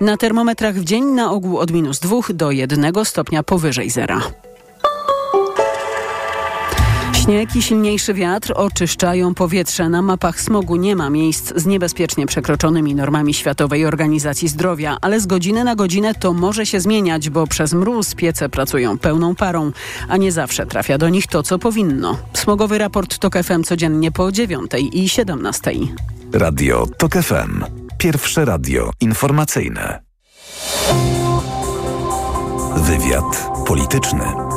Na termometrach w dzień na ogół od minus 2 do 1 stopnia powyżej zera. Śnieg i silniejszy wiatr oczyszczają powietrze. Na mapach smogu nie ma miejsc z niebezpiecznie przekroczonymi normami Światowej Organizacji Zdrowia, ale z godziny na godzinę to może się zmieniać, bo przez mróz piece pracują pełną parą, a nie zawsze trafia do nich to, co powinno. Smogowy raport TOK FM codziennie po 9 i 17. Radio TOK FM. Pierwsze radio informacyjne. Wywiad polityczny.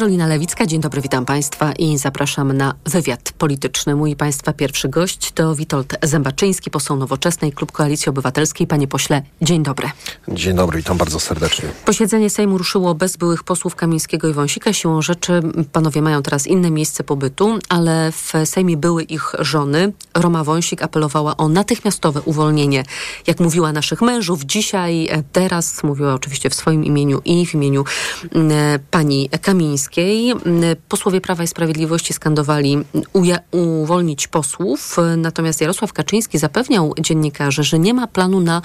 Karolina Lewicka, dzień dobry, witam Państwa i zapraszam na wywiad polityczny. Mój Państwa pierwszy gość to Witold Zębaczyński, poseł Nowoczesnej, Klub Koalicji Obywatelskiej. Panie pośle, dzień dobry. Dzień dobry, witam bardzo serdecznie. Posiedzenie Sejmu ruszyło bez byłych posłów Kamińskiego i Wąsika. Siłą rzeczy panowie mają teraz inne miejsce pobytu, ale w Sejmie były ich żony. Roma Wąsik apelowała o natychmiastowe uwolnienie, jak mówiła naszych mężów. Dzisiaj, e, teraz mówiła oczywiście w swoim imieniu i w imieniu e, pani Kamińskiej Posłowie Prawa i Sprawiedliwości skandowali uwolnić posłów, natomiast Jarosław Kaczyński zapewniał dziennikarzy, że nie ma planu na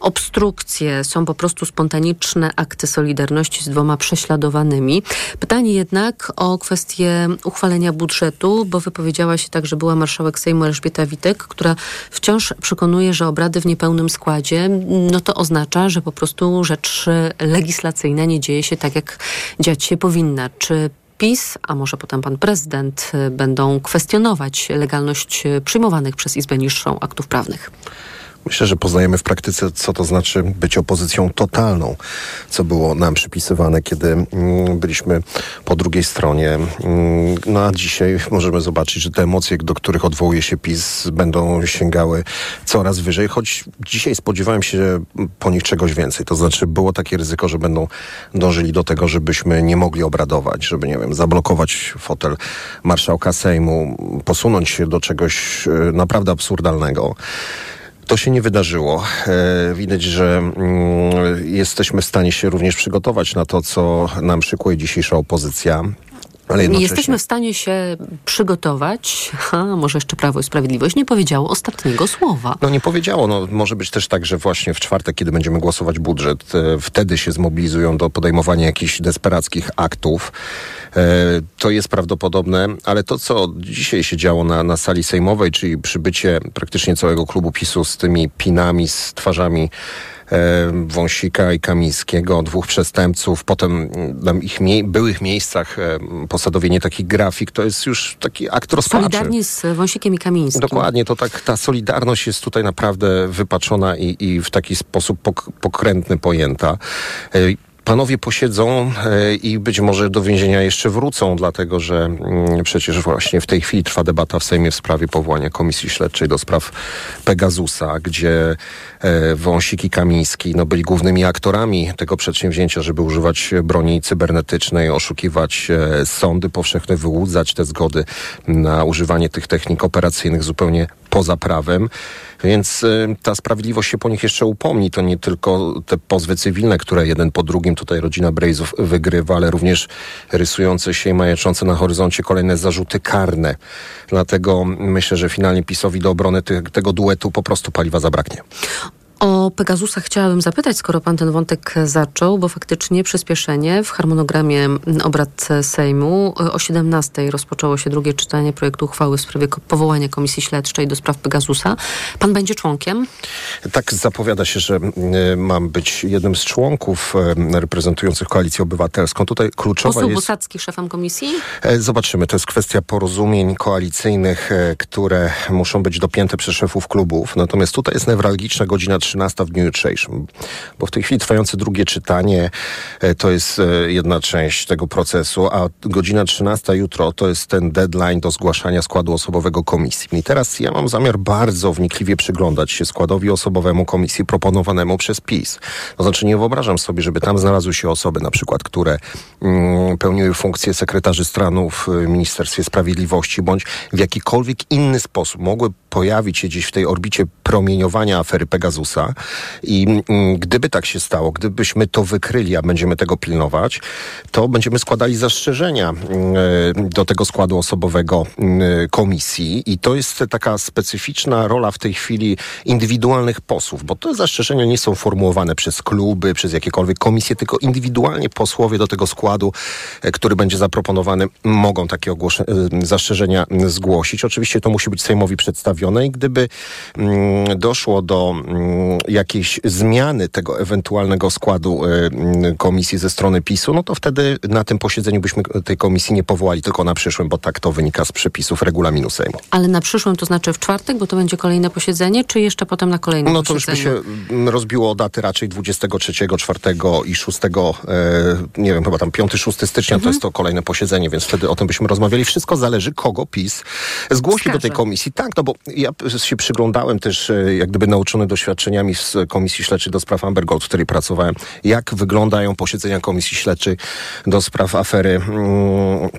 obstrukcję. Są po prostu spontaniczne akty solidarności z dwoma prześladowanymi. Pytanie jednak o kwestię uchwalenia budżetu, bo wypowiedziała się także była marszałek Sejmu Elżbieta Witek, która wciąż przekonuje, że obrady w niepełnym składzie, no to oznacza, że po prostu rzecz legislacyjna nie dzieje się tak, jak dziać się powinna. Czy PiS, a może potem pan prezydent będą kwestionować legalność przyjmowanych przez Izbę Niższą aktów prawnych? Myślę, że poznajemy w praktyce, co to znaczy być opozycją totalną, co było nam przypisywane, kiedy mm, byliśmy po drugiej stronie. Mm, no a dzisiaj możemy zobaczyć, że te emocje, do których odwołuje się PiS, będą sięgały coraz wyżej, choć dzisiaj spodziewałem się po nich czegoś więcej. To znaczy było takie ryzyko, że będą dążyli do tego, żebyśmy nie mogli obradować, żeby, nie wiem, zablokować fotel marszałka Sejmu, posunąć się do czegoś e, naprawdę absurdalnego. To się nie wydarzyło. E, widać, że mm, jesteśmy w stanie się również przygotować na to, co nam szykuje dzisiejsza opozycja. Nie jesteśmy w stanie się przygotować, a może jeszcze Prawo i Sprawiedliwość nie powiedziało ostatniego słowa. No nie powiedziało. No, może być też tak, że właśnie w czwartek, kiedy będziemy głosować budżet, e, wtedy się zmobilizują do podejmowania jakichś desperackich aktów. E, to jest prawdopodobne, ale to, co dzisiaj się działo na, na sali sejmowej, czyli przybycie praktycznie całego klubu PiSu z tymi pinami, z twarzami Wąsika i Kamińskiego, dwóch przestępców, potem na ich mie byłych miejscach e, posadowienie takich grafik, to jest już taki akt rozpaczy. Solidarnie z Wąsikiem i Kamińskim. Dokładnie, to tak, ta solidarność jest tutaj naprawdę wypaczona i, i w taki sposób pok pokrętny pojęta. Panowie posiedzą e, i być może do więzienia jeszcze wrócą, dlatego że mm, przecież właśnie w tej chwili trwa debata w Sejmie w sprawie powołania Komisji Śledczej do spraw Pegasusa, gdzie e, Wąsik i Kamiński no, byli głównymi aktorami tego przedsięwzięcia, żeby używać broni cybernetycznej, oszukiwać e, sądy powszechne, wyłudzać te zgody na używanie tych technik operacyjnych zupełnie poza prawem. Więc y, ta sprawiedliwość się po nich jeszcze upomni. To nie tylko te pozwy cywilne, które jeden po drugim tutaj rodzina Brejzów wygrywa, ale również rysujące się i majaczące na horyzoncie kolejne zarzuty karne. Dlatego myślę, że finalnie PiSowi do obrony te, tego duetu po prostu paliwa zabraknie. O Pegasusa chciałabym zapytać, skoro pan ten wątek zaczął, bo faktycznie przyspieszenie w harmonogramie obrad Sejmu o 17 rozpoczęło się drugie czytanie projektu uchwały w sprawie powołania Komisji Śledczej do spraw Pegasusa. Pan będzie członkiem? Tak zapowiada się, że y, mam być jednym z członków y, reprezentujących Koalicję Obywatelską. Tutaj kluczowa Poseł jest... Bosacki szefem komisji? E, zobaczymy. To jest kwestia porozumień koalicyjnych, e, które muszą być dopięte przez szefów klubów. Natomiast tutaj jest newralgiczna godzina 13 w dniu jutrzejszym. Bo w tej chwili trwające drugie czytanie e, to jest e, jedna część tego procesu, a godzina 13 jutro to jest ten deadline do zgłaszania składu osobowego komisji. I teraz ja mam zamiar bardzo wnikliwie przyglądać się składowi osobowemu komisji proponowanemu przez PiS. To znaczy nie wyobrażam sobie, żeby tam znalazły się osoby na przykład, które mm, pełniły funkcję sekretarzy stanu w Ministerstwie Sprawiedliwości bądź w jakikolwiek inny sposób mogły pojawić się gdzieś w tej orbicie promieniowania afery Pegasusa i mm, gdyby tak się stało, gdybyśmy to wykryli, a będziemy tego pilnować, to będziemy składali zastrzeżenia mm, do tego składu osobowego mm, komisji i to jest taka specyficzna rola w tej chwili indywidualnych posłów, bo te zastrzeżenia nie są formułowane przez kluby, przez jakiekolwiek komisje, tylko indywidualnie posłowie do tego składu, e, który będzie zaproponowany, mogą takie e, zastrzeżenia zgłosić. Oczywiście to musi być Sejmowi przedstawione i gdyby mm, doszło do mm, jakiejś zmiany tego ewentualnego składu y, komisji ze strony PiSu, no to wtedy na tym posiedzeniu byśmy tej komisji nie powołali, tylko na przyszłym, bo tak to wynika z przepisów regulaminu Sejmu. Ale na przyszłym to znaczy w czwartek, bo to będzie kolejne posiedzenie, czy jeszcze potem na kolejnym No to posiedzeniu? już by się rozbiło o daty raczej 23, 4 i 6, e, nie wiem, chyba tam 5, 6 stycznia to jest to kolejne posiedzenie, więc wtedy o tym byśmy rozmawiali. Wszystko zależy, kogo PiS zgłosi do tej komisji. Tak, no bo ja się przyglądałem też, e, jak gdyby nauczony doświadczeniami z Komisji Śledczej do spraw Amber Gold, w której pracowałem, jak wyglądają posiedzenia Komisji Śledczej do spraw afery. Mm,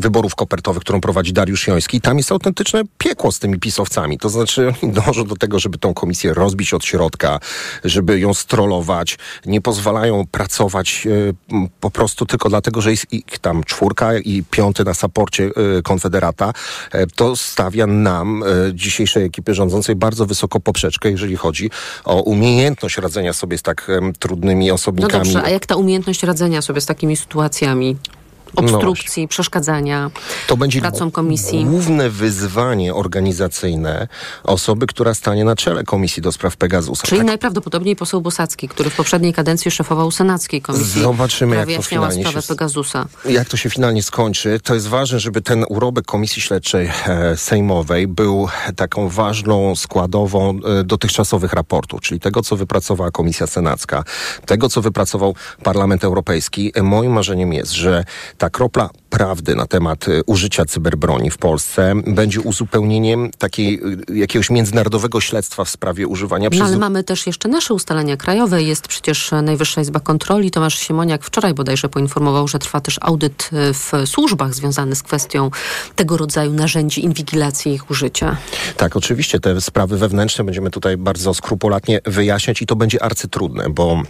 wyborów kopertowych, którą prowadzi Dariusz Joński. Tam jest autentyczne piekło z tymi pisowcami. To znaczy oni dążą do tego, żeby tą komisję rozbić od środka, żeby ją strollować. Nie pozwalają pracować e, po prostu tylko dlatego, że jest ich tam czwórka i piąty na saporcie e, Konfederata. E, to stawia nam, e, dzisiejszej ekipy rządzącej, bardzo wysoko poprzeczkę, jeżeli chodzi o umiejętność radzenia sobie z tak trudnymi No osobnikami. dobrze, a jak ta umiejętność radzenia sobie z takimi sytuacjami? Obstrukcji, przeszkadzania To będzie pracą gł- komisji. główne wyzwanie organizacyjne osoby, która stanie na czele Komisji do spraw Pegasusa. Czyli Tak, najprawdopodobniej poseł Bosacki, który w poprzedniej kadencji szefował Senackiej Komisji. Zobaczymy, jak to finalnie sprawę się- Pegasusa. jak to się finalnie skończy, to jest ważne, żeby ten urobek Komisji Śledczej e, Sejmowej był taką ważną składową e, dotychczasowych raportów, czyli tego, co wypracowała Komisja Senacka, tego, co wypracował Parlament Europejski. E, Moim marzeniem jest, że ta kropla prawdy na temat e, użycia cyberbroni w Polsce będzie uzupełnieniem takiej, e, jakiegoś międzynarodowego śledztwa w sprawie używania No przez ale mamy też jeszcze nasze ustalenia krajowe. Jest przecież Najwyższa Izba Kontroli. Tomasz Siemoniak wczoraj bodajże poinformował, że trwa też audyt y, w służbach związany z kwestią tego rodzaju narzędzi inwigilacji i ich użycia. Tak, oczywiście te sprawy wewnętrzne będziemy tutaj bardzo skrupulatnie wyjaśniać i to będzie arcytrudne, bo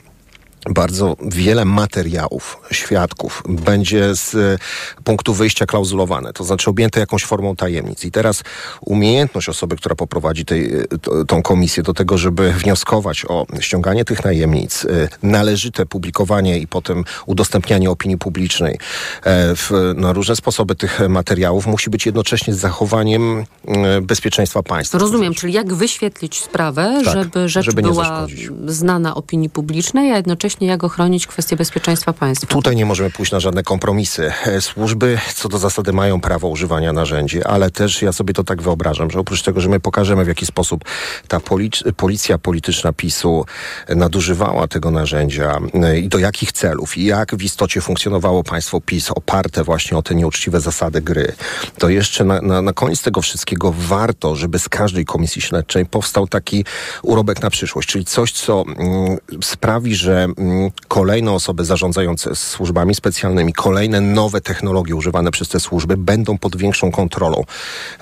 bardzo wiele materiałów, świadków będzie z e, punktu wyjścia klauzulowane, to znaczy objęte jakąś formą tajemnic. I teraz umiejętność osoby, która poprowadzi tej, e, tą komisję do tego, żeby wnioskować o ściąganie tych najemnic, e, należyte publikowanie i potem udostępnianie opinii publicznej w, na różne sposoby tych materiałów musi być jednocześnie z zachowaniem bezpieczeństwa państwa. Rozumiem, czyli jak wyświetlić sprawę, Tak, żeby rzecz żeby była znana opinii publicznej, a jednocześnie jak ochronić kwestię bezpieczeństwa państwa. Tutaj nie możemy pójść na żadne kompromisy. E, Służby co do zasady mają prawo używania narzędzi, ale też ja sobie to tak wyobrażam, że oprócz tego, że my pokażemy w jaki sposób ta polic- policja polityczna PiSu nadużywała tego narzędzia e, i do jakich celów i jak w istocie funkcjonowało państwo PiS oparte właśnie o te nieuczciwe zasady gry, to jeszcze na, na, na koniec tego wszystkiego warto, żeby z każdej komisji śledczej powstał taki urobek na przyszłość, czyli coś, co mm, sprawi, że kolejne osoby zarządzające służbami specjalnymi, kolejne nowe technologie używane przez te służby będą pod większą kontrolą.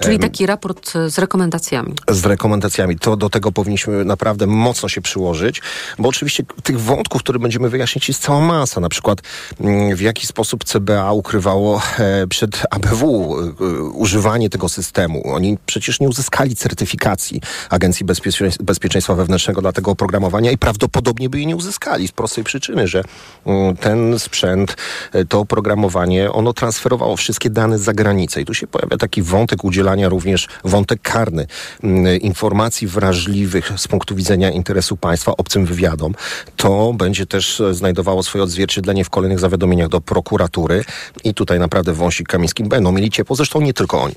Czyli taki raport y, z rekomendacjami. Z rekomendacjami. To do tego powinniśmy naprawdę mocno się przyłożyć, bo oczywiście tych wątków, które będziemy wyjaśniać, jest cała masa. Na przykład mm, w jaki sposób CBA ukrywało e, przed ABW e, używanie tego systemu. Oni przecież nie uzyskali certyfikacji Agencji Bezpieczeństwa, Bezpieczeństwa Wewnętrznego dla tego oprogramowania i prawdopodobnie by jej nie uzyskali z prostej przyczyny, że mm, ten sprzęt, e, to oprogramowanie, ono transferowało wszystkie dane za granicę. I tu się pojawia taki wątek udzielania również, wątek karny mm, informacji wrażliwych z punktu widzenia interesu państwa obcym wywiadom. To będzie też e, znajdowało swoje odzwierciedlenie w kolejnych zawiadomieniach do prokuratury i tutaj naprawdę Wąsik Kamiński będą mieli ciepło, zresztą nie tylko oni.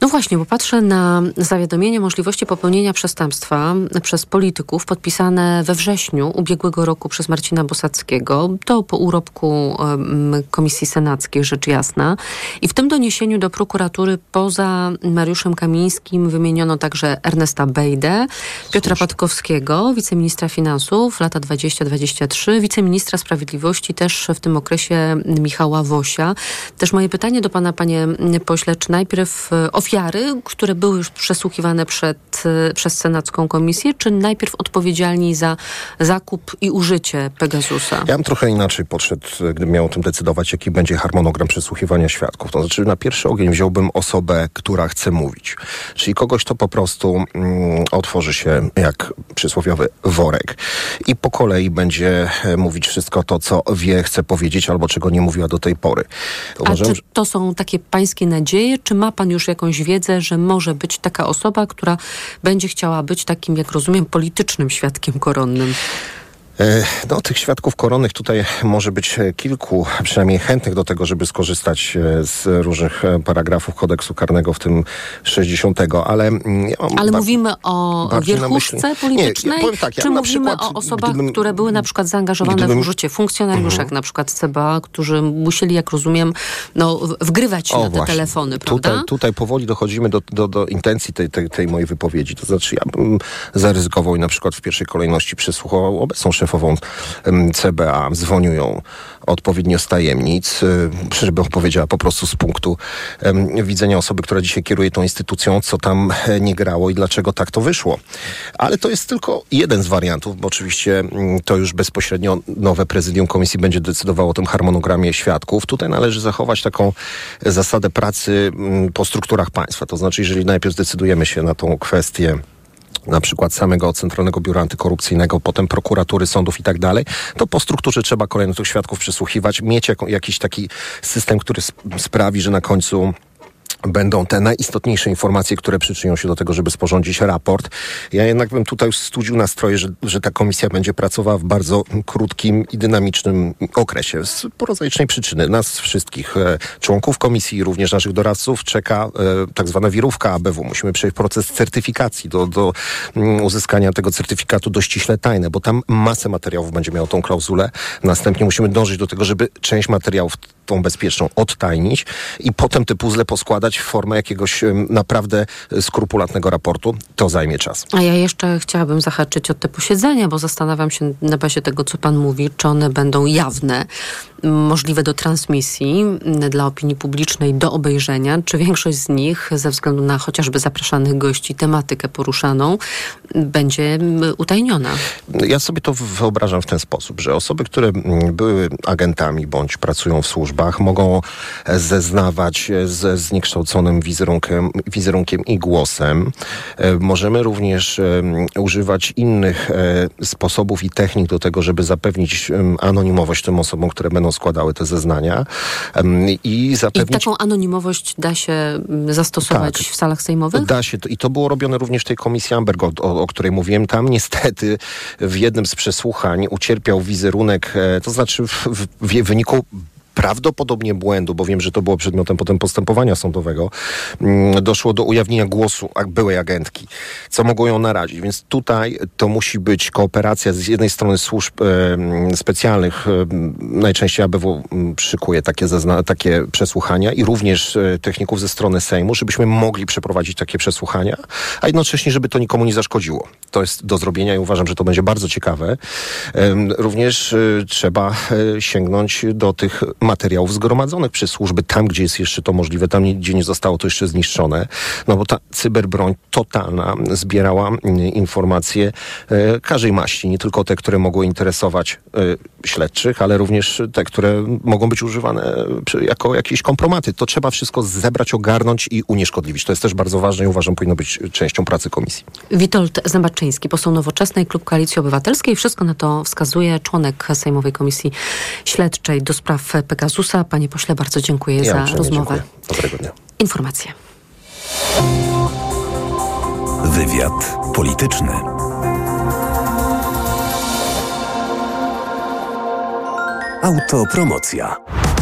No właśnie, bo patrzę na zawiadomienie możliwości popełnienia przestępstwa przez polityków podpisane we wrześniu ubiegłego roku przez przez Marcina Bosackiego. To po urobku Komisji Senackiej, rzecz jasna. I w tym doniesieniu do prokuratury poza Mariuszem Kamińskim wymieniono także Ernesta Bejdę, Piotra Patkowskiego, wiceministra finansów, lata 20-23, wiceministra sprawiedliwości też w tym okresie Michała Wosia. Też moje pytanie do pana, panie pośle, czy najpierw e, ofiary, które były już przesłuchiwane przed, e, przez Senacką Komisję, czy najpierw odpowiedzialni za zakup i użycie Pegasusa? Ja bym trochę inaczej podszedł, gdybym miał o tym decydować, jaki będzie harmonogram przesłuchiwania świadków. To znaczy na pierwszy ogień wziąłbym osobę, która chce mówić. Czyli kogoś, kto po prostu mm, otworzy się jak przysłowiowy worek i po kolei będzie e, mówić wszystko to, co wie, chce powiedzieć albo czego nie mówiła do tej pory. Uważam, A czy to są takie pańskie nadzieje, czy ma pan już jakąś wiedzę, że może być taka osoba, która będzie chciała być takim, jak rozumiem, politycznym świadkiem koronnym? E, no, tych świadków koronnych tutaj może być e, kilku, przynajmniej chętnych do tego, żeby skorzystać e, z różnych paragrafów kodeksu karnego, w tym 60, ale... Mm, ja ale mówimy o wierchuszce politycznej? Nie, tak, ja czy mówimy przykład, o osobach, gdybym, które były na przykład zaangażowane gdybym, w użycie funkcjonariuszach, uh-huh. na przykład CBA, którzy musieli, jak rozumiem, no, wgrywać o, na te właśnie. telefony, prawda? Tutaj, tutaj powoli dochodzimy do, do, do intencji tej, tej, tej mojej wypowiedzi. To znaczy, ja bym zaryzykował i na przykład w pierwszej kolejności przesłuchał obecną szefową szefową CBA, dzwonił ją odpowiednio z tajemnic, y, żeby opowiedziała po prostu z punktu widzenia osoby, która dzisiaj kieruje tą instytucją, co tam e, nie grało i dlaczego tak to wyszło. Ale to jest tylko jeden z wariantów, bo oczywiście to już bezpośrednio nowe prezydium komisji będzie decydowało o tym harmonogramie świadków. Tutaj należy zachować taką zasadę pracy po strukturach państwa. To znaczy, jeżeli najpierw zdecydujemy się na tą kwestię na przykład samego Centralnego Biura Antykorupcyjnego, potem prokuratury, sądów i tak dalej, to po strukturze trzeba kolejnych tych świadków przysłuchiwać, mieć jakiś taki system, który sprawi, że na końcu będą te najistotniejsze informacje, które przyczynią się do tego, żeby sporządzić raport. Ja jednak bym tutaj studził nastroje, że, że ta komisja będzie pracowała w bardzo krótkim i dynamicznym okresie. Z prozaicznej przyczyny nas wszystkich e, członków komisji, również naszych doradców czeka e, tak zwana wirówka ABW. Musimy przejść proces certyfikacji do, do mm, uzyskania tego certyfikatu dość ściśle tajne, bo tam masę materiałów będzie miało tą klauzulę. Następnie musimy dążyć do tego, żeby część materiałów tą bezpieczną odtajnić i potem te puzzle poskładać w formę jakiegoś naprawdę skrupulatnego raportu. To zajmie czas. A ja jeszcze chciałabym zahaczyć o te posiedzenia, bo zastanawiam się na bazie tego, co pan mówi, czy one będą jawne, możliwe do transmisji dla opinii publicznej, do obejrzenia, czy większość z nich, ze względu na chociażby zapraszanych gości, tematykę poruszaną, będzie utajniona. Ja sobie to wyobrażam w ten sposób, że osoby, które były agentami bądź pracują w służbach, mogą zeznawać ze zniekształconym wizerunkiem, wizerunkiem i głosem. E, możemy również e, używać innych e, sposobów i technik do tego, żeby zapewnić anonimowość tym osobom, które będą składały te zeznania i zapewnić... I taką anonimowość da się zastosować tak, w salach sejmowych? Da się. I to było robione również w tej komisji Amberg, o, o, której mówiłem. Tam niestety w jednym z przesłuchań ucierpiał wizerunek, to znaczy w, w, w wyniku prawdopodobnie błędu, bo wiem, że to było przedmiotem potem postępowania sądowego, mm, doszło do ujawnienia głosu byłej agentki, co mogło ją narazić. Więc tutaj to musi być kooperacja z jednej strony służb e, specjalnych, e, najczęściej ABW szykuje takie, zazna- takie przesłuchania i również e, techników ze strony Sejmu, żebyśmy mogli przeprowadzić takie przesłuchania, a jednocześnie, żeby to nikomu nie zaszkodziło. To jest do zrobienia i uważam, że to będzie bardzo ciekawe. Również trzeba sięgnąć do tych materiałów zgromadzonych przez służby tam, gdzie jest jeszcze to możliwe, tam gdzie nie zostało to jeszcze zniszczone. No bo ta cyberbroń totalna zbierała mm, informacje e, każdej maści, nie tylko te, które mogły interesować e, śledczych, ale również te, które mogą być używane e, jako jakieś kompromaty. To trzeba wszystko zebrać, ogarnąć i unieszkodliwić. To jest też bardzo ważne i uważam, powinno być częścią pracy komisji. Witold Zębaczyński, poseł Nowoczesnej, Klub Koalicji Obywatelskiej. Wszystko na to wskazuje członek Sejmowej Komisji Śledczej do spraw Pegasusa. Panie pośle, bardzo dziękuję ja za rozmowę. Dziękuję. Dobrego dnia. Informacje. Wywiad polityczny. Autopromocja.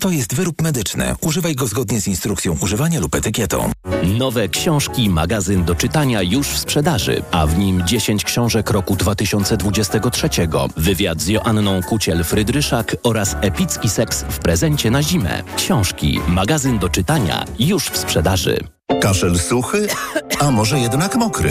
To jest wyrób medyczny. Używaj go zgodnie z instrukcją używania lub etykietą. Nowe książki, magazyn do czytania już w sprzedaży, a w nim 10 książek roku 2023. Wywiad z Joanną Kuciel-Frydryszak oraz epicki seks w prezencie na zimę. Książki, magazyn do czytania już w sprzedaży. Kaszel suchy, a może jednak mokry?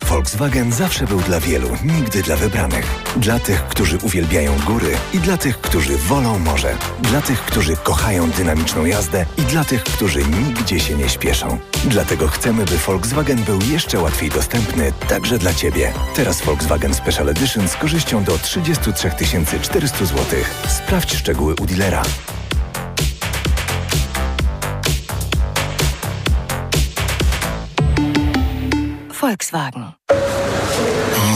Volkswagen zawsze był dla wielu, nigdy dla wybranych. Dla tych, którzy uwielbiają góry i dla tych, którzy wolą morze. Dla tych, którzy kochają dynamiczną jazdę i dla tych, którzy nigdzie się nie śpieszą. Dlatego chcemy, by Volkswagen był jeszcze łatwiej dostępny, także dla Ciebie. Teraz Volkswagen Special Edition z korzyścią do 33 400 zł. Sprawdź szczegóły u dealera. Volkswagen.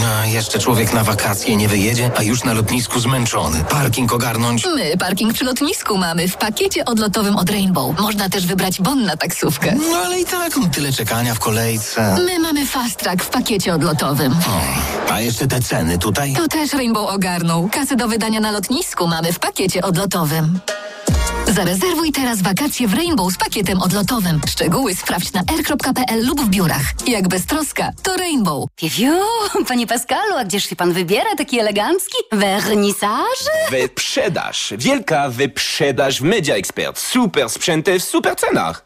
No, jeszcze człowiek na wakacje nie wyjedzie, a już na lotnisku zmęczony. Parking ogarnąć. My parking przy lotnisku mamy w pakiecie odlotowym od Rainbow. Można też wybrać bon na taksówkę. No ale i tak, no, tyle czekania w kolejce. My mamy fast track w pakiecie odlotowym. O, a jeszcze te ceny tutaj? To też Rainbow ogarnął. Kasy do wydania na lotnisku mamy w pakiecie odlotowym. Zarezerwuj teraz wakacje w Rainbow z pakietem odlotowym. Szczegóły sprawdź na r.pl lub w biurach. Jak bez troska, to Rainbow. Piu, panie Pascalu, a gdzież się pan wybiera taki elegancki? Wernisaż? Wyprzedaż. Wielka wyprzedaż w Media Expert. Super sprzęty w super cenach.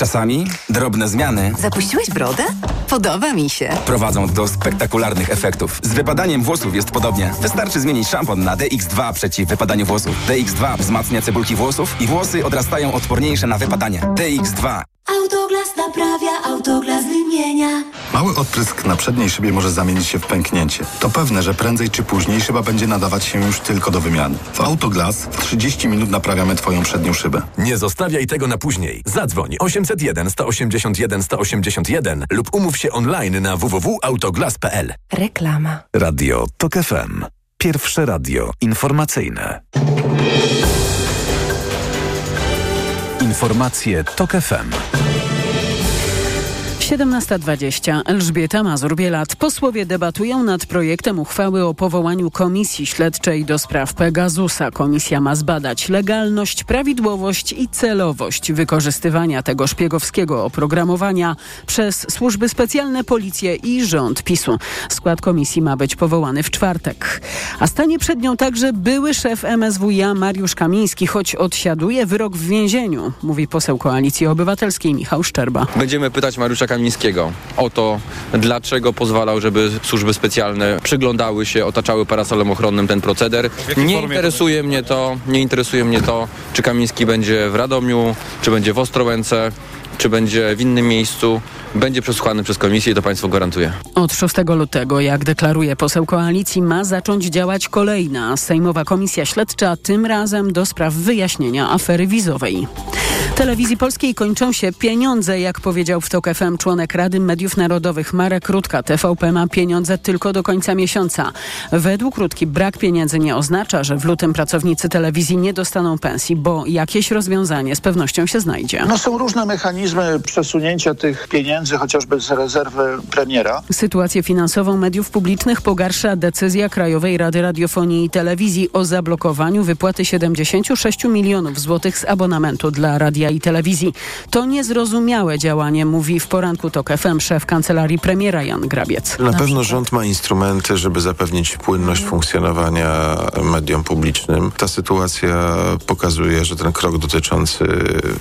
Czasami drobne zmiany Zapuściłeś brodę? Podoba mi się. prowadzą do spektakularnych efektów. Z wypadaniem włosów jest podobnie. Wystarczy zmienić szampon na DX2 przeciw wypadaniu włosów. DX2 wzmacnia cebulki włosów i włosy odrastają odporniejsze na wypadanie. DX2 Autoglas naprawia, autoglas wymienia. Mały odprysk na przedniej szybie może zamienić się w pęknięcie. To pewne, że prędzej czy później szyba będzie nadawać się już tylko do wymiany. W Autoglas w 30 minut naprawiamy Twoją przednią szybę. Nie zostawiaj tego na później. Zadzwoń 801 181 181 lub umów się online na www.autoglas.pl. Reklama. Radio TOK FM. Pierwsze radio informacyjne. Informacje TOK FM. 17.20. Elżbieta Mazur-Bielat. Posłowie debatują nad projektem uchwały o powołaniu Komisji Śledczej do spraw Pegasusa. Komisja ma zbadać legalność, prawidłowość i celowość wykorzystywania tego szpiegowskiego oprogramowania przez służby specjalne, policję i rząd PiSu. Skład komisji ma być powołany w czwartek. A stanie przed nią także były szef MSWiA Mariusz Kamiński, choć odsiaduje wyrok w więzieniu, mówi poseł Koalicji Obywatelskiej Michał Szczerba. Będziemy pytać Mariusza Kamińskiego o to, dlaczego pozwalał, żeby służby specjalne przyglądały się, otaczały parasolem ochronnym ten proceder. Nie interesuje mnie to, nie interesuje mnie to, czy Kamiński będzie w Radomiu, czy będzie w Ostrołęce. Czy będzie w innym miejscu, będzie przesłuchany przez komisję i to państwo gwarantuje. Od 6 lutego, jak deklaruje poseł koalicji, ma zacząć działać kolejna Sejmowa Komisja Śledcza, tym razem do spraw wyjaśnienia afery wizowej. Telewizji Polskiej kończą się pieniądze, jak powiedział w TOK FM członek Rady Mediów Narodowych Marek Rutka. TVP ma pieniądze tylko do końca miesiąca. Według Rutki brak pieniędzy nie oznacza, że w lutym pracownicy telewizji nie dostaną pensji, bo jakieś rozwiązanie z pewnością się znajdzie. No są różne mechanizmy przesunięcia tych pieniędzy, chociażby z rezerwy premiera. Sytuację finansową mediów publicznych pogarsza decyzja Krajowej Rady Radiofonii i Telewizji o zablokowaniu wypłaty 76 milionów złotych z abonamentu dla radia i telewizji. To niezrozumiałe działanie, mówi w poranku TOK FM szef kancelarii premiera Jan Grabiec. Na pewno rząd ma instrumenty, żeby zapewnić płynność funkcjonowania mediom publicznym. Ta sytuacja pokazuje, że ten krok dotyczący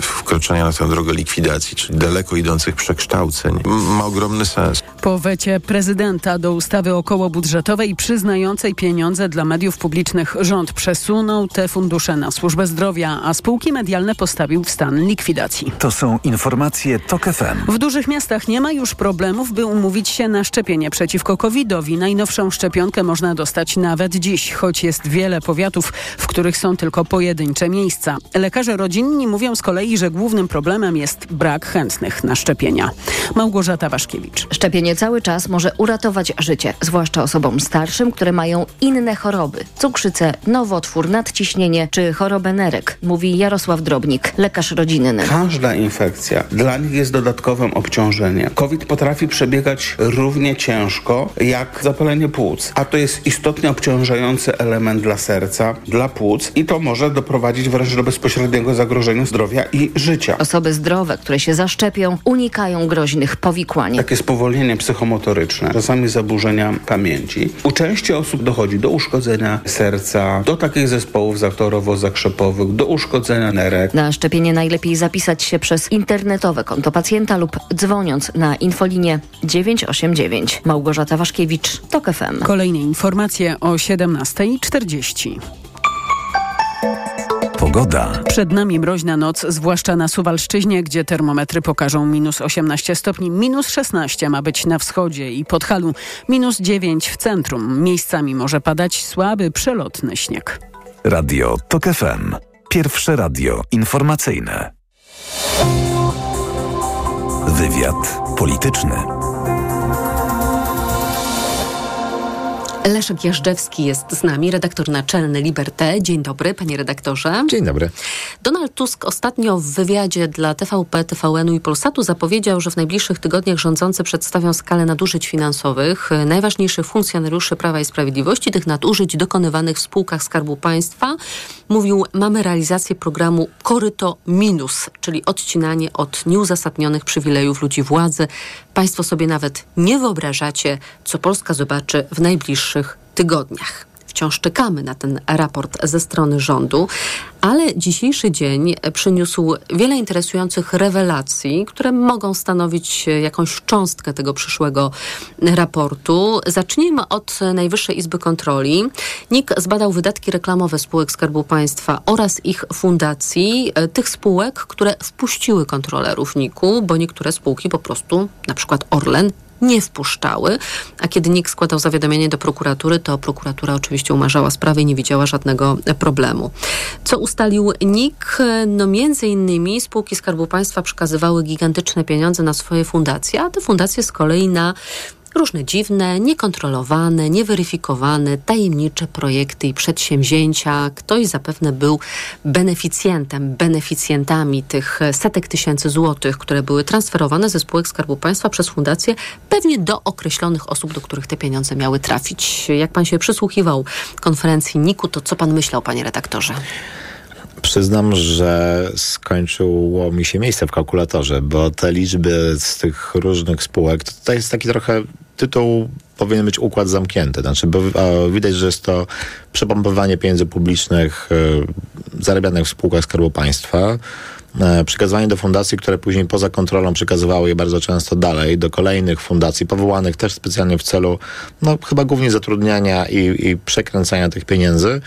wkroczenia na tę drogę likwidacji, czyli daleko idących przekształceń, ma ogromny sens. Po wecie prezydenta do ustawy okołobudżetowej przyznającej pieniądze dla mediów publicznych rząd przesunął te fundusze na służbę zdrowia, a spółki medialne postawił w stan likwidacji. To są informacje TOK FM. W dużych miastach nie ma już problemów, by umówić się na szczepienie przeciwko COVID-owi. Najnowszą szczepionkę można dostać nawet dziś, choć jest wiele powiatów, w których są tylko pojedyncze miejsca. Lekarze rodzinni mówią z kolei, że głównym problemem jest brak chętnych na szczepienia. Małgorzata Waszkiewicz. Szczepienie cały czas może uratować życie, zwłaszcza osobom starszym, które mają inne choroby. Cukrzycę, nowotwór, nadciśnienie czy chorobę nerek, mówi Jarosław Drobnik, lekarz rodzinny. Każda infekcja dla nich jest dodatkowym obciążeniem. COVID potrafi przebiegać równie ciężko jak zapalenie płuc, a to jest istotnie obciążający element dla serca, dla płuc i to może doprowadzić wręcz do bezpośredniego zagrożenia zdrowia i życia. Osoby zdrowe, które się zaszczepią, unikają groźnych powikłań. Takie spowolnienie psychomotoryczne, czasami zaburzenia pamięci. U części osób dochodzi do uszkodzenia serca, do takich zespołów zaktorowo-zakrzepowych, do uszkodzenia nerek. Na szczepienie najlepiej zapisać się przez internetowe konto pacjenta lub dzwoniąc na infolinię 989. Małgorzata Waszkiewicz, TOK FM. Kolejne informacje o 17.40. Pogoda. Przed nami mroźna noc, zwłaszcza na Suwalszczyźnie, gdzie termometry pokażą minus 18 stopni, minus 16 ma być na wschodzie i Podhalu, minus 9 w centrum. Miejscami może padać słaby, przelotny śnieg. Radio TOK FM. Pierwsze radio informacyjne. Wywiad polityczny. Leszek Jażdżewski jest z nami, redaktor naczelny Liberté. Dzień dobry, panie redaktorze. Dzień dobry. Donald Tusk ostatnio w wywiadzie dla TVP, TVN-u i Polsatu zapowiedział, że w najbliższych tygodniach rządzący przedstawią skalę nadużyć finansowych najważniejszych funkcjonariuszy Prawa i Sprawiedliwości, tych nadużyć dokonywanych w spółkach Skarbu Państwa. Mówił, mamy realizację programu Koryto Minus, czyli odcinanie od nieuzasadnionych przywilejów ludzi władzy. Państwo sobie nawet nie wyobrażacie, co Polska zobaczy w najbliższych tygodniach. Wciąż czekamy na ten raport ze strony rządu, ale dzisiejszy dzień przyniósł wiele interesujących rewelacji, które mogą stanowić jakąś cząstkę tego przyszłego raportu. Zacznijmy od Najwyższej Izby Kontroli. NIK zbadał wydatki reklamowe spółek Skarbu Państwa oraz ich fundacji, tych spółek, które wpuściły kontrolerów NIK-u, bo niektóre spółki po prostu, na przykład Orlen, nie wpuszczały, a kiedy NIK składał zawiadomienie do prokuratury, to prokuratura oczywiście umarzała sprawę i nie widziała żadnego problemu. Co ustalił NIK? No między innymi spółki Skarbu Państwa przekazywały gigantyczne pieniądze na swoje fundacje, a te fundacje z kolei na różne dziwne, niekontrolowane, nieweryfikowane, tajemnicze projekty i przedsięwzięcia. Ktoś zapewne był beneficjentem, beneficjentami tych setek tysięcy złotych, które były transferowane ze spółek Skarbu Państwa przez fundację, pewnie do określonych osób, do których te pieniądze miały trafić. Jak pan się przysłuchiwał konferencji NIK-u, to co pan myślał, panie redaktorze? Przyznam, że skończyło mi się miejsce w kalkulatorze, bo te liczby z tych różnych spółek, to, to jest taki trochę tytuł powinien być układ zamknięty. Znaczy, bo widać, że jest to przepompowanie pieniędzy publicznych y, zarabianych w spółkach Skarbu Państwa, y, przekazywanie do fundacji, które później poza kontrolą przekazywały je bardzo często dalej, do kolejnych fundacji, powołanych też specjalnie w celu, no chyba głównie zatrudniania i, i przekręcania tych pieniędzy.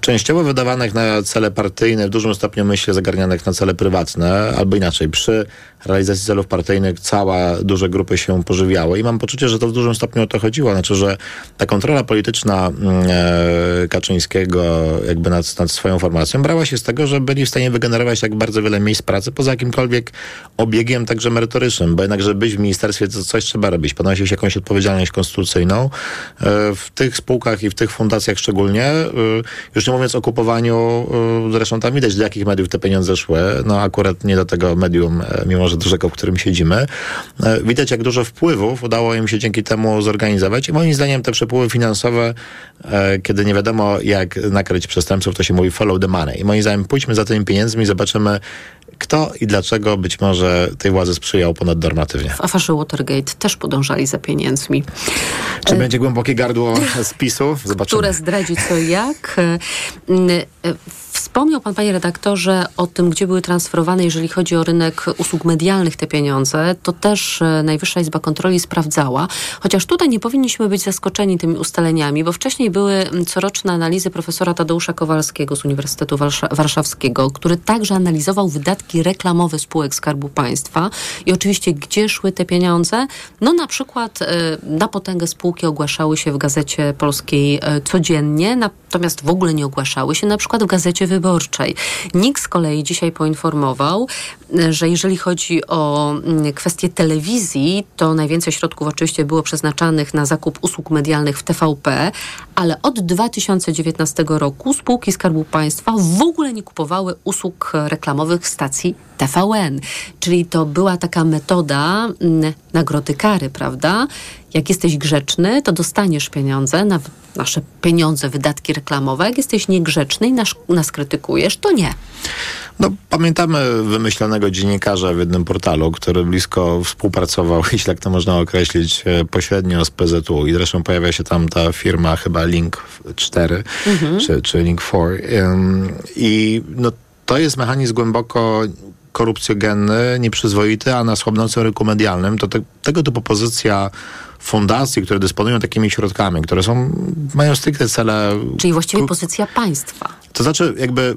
Częściowo wydawanych na cele partyjne, w dużym stopniu myślę zagarnianych na cele prywatne, albo inaczej, przy realizacji celów partyjnych cała duże grupy się pożywiały i mam poczucie, że to w dużym stopniu o to chodziło, znaczy, że ta kontrola polityczna mm, e, Kaczyńskiego jakby nad, nad swoją formacją brała się z tego, że byli w stanie wygenerować tak bardzo wiele miejsc pracy poza jakimkolwiek obiegiem także merytorycznym, bo jednak, żeby być w ministerstwie, to coś trzeba robić, ponosi jakąś odpowiedzialność konstytucyjną. E, w tych spółkach i w tych fundacjach szczególnie, e, już nie mówiąc o kupowaniu, e, zresztą tam widać, do jakich mediów te pieniądze szły, no akurat nie do tego medium, e, mimo że dużego, w którym siedzimy. E, Widać, jak dużo wpływów udało im się dzięki temu zorganizować i moim zdaniem te przepływy finansowe, e, kiedy nie wiadomo, jak nakryć przestępców, to się mówi follow the money. I moim zdaniem pójdźmy za tymi pieniędzmi zobaczymy, kto i dlaczego być może tej władzy sprzyjał ponadnormatywnie. W aferze Watergate też podążali za pieniędzmi. Czy będzie głębokie gardło spisu? Zobaczymy. które zdradzi co i jak. Wspomniał pan, panie redaktorze, o tym, gdzie były transferowane, jeżeli chodzi o rynek usług medialnych te pieniądze. To też e, Najwyższa Izba Kontroli sprawdzała. Chociaż tutaj nie powinniśmy być zaskoczeni tymi ustaleniami, bo wcześniej były coroczne analizy profesora Tadeusza Kowalskiego z Uniwersytetu Warsza- Warszawskiego, który także analizował wydatki reklamowe spółek Skarbu Państwa i oczywiście gdzie szły te pieniądze. No na przykład e, na potęgę spółki ogłaszały się w Gazecie Polskiej e, codziennie, natomiast w ogóle nie ogłaszały się na przykład w Gazecie Wyborczej. NIK z kolei dzisiaj poinformował, że jeżeli chodzi o mm, kwestię telewizji, to najwięcej środków oczywiście było przeznaczanych na zakup usług medialnych w TVP, ale od 2019 roku spółki Skarbu Państwa w ogóle nie kupowały usług reklamowych stacji TVN. Czyli to była taka metoda mm, nagrody kary, prawda? Jak jesteś grzeczny, to dostaniesz pieniądze na nasze pieniądze, wydatki reklamowe. Jak jesteś niegrzeczny i nas, nas krytykujesz, to nie. No, pamiętamy wymyślonego dziennikarza w jednym portalu, który blisko współpracował, jeśli tak to można określić, e, pośrednio z PZU i zresztą pojawia się tam ta firma chyba Link 4 Mhm. czy, czy Link 4. Ym, I no, to jest mechanizm głęboko korupcjogenny, nieprzyzwoity, a na słabnącym rynku medialnym to te, tego typu pozycja fundacji, które dysponują takimi środkami, które są, mają stricte cele Czyli właściwie pozycja państwa. to znaczy, jakby,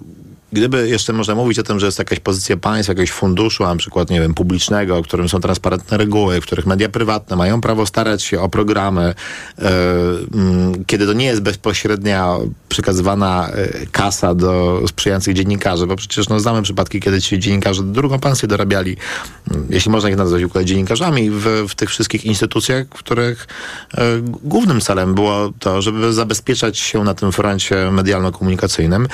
gdyby jeszcze można mówić o tym, że jest jakaś pozycja państwa, jakiegoś funduszu, na przykład, nie wiem, publicznego, w którym są transparentne reguły, w których media prywatne mają prawo starać się o programy, e, mm, kiedy to nie jest bezpośrednia przekazywana e, kasa do sprzyjających dziennikarzy, bo przecież no, znamy przypadki, kiedy ci dziennikarze drugą pensję dorabiali, mm, jeśli można ich nazwać dziennikarzami, w, w tych wszystkich instytucjach, w których e, głównym celem było to, żeby zabezpieczać się na tym froncie medialno-komunikacyjnym.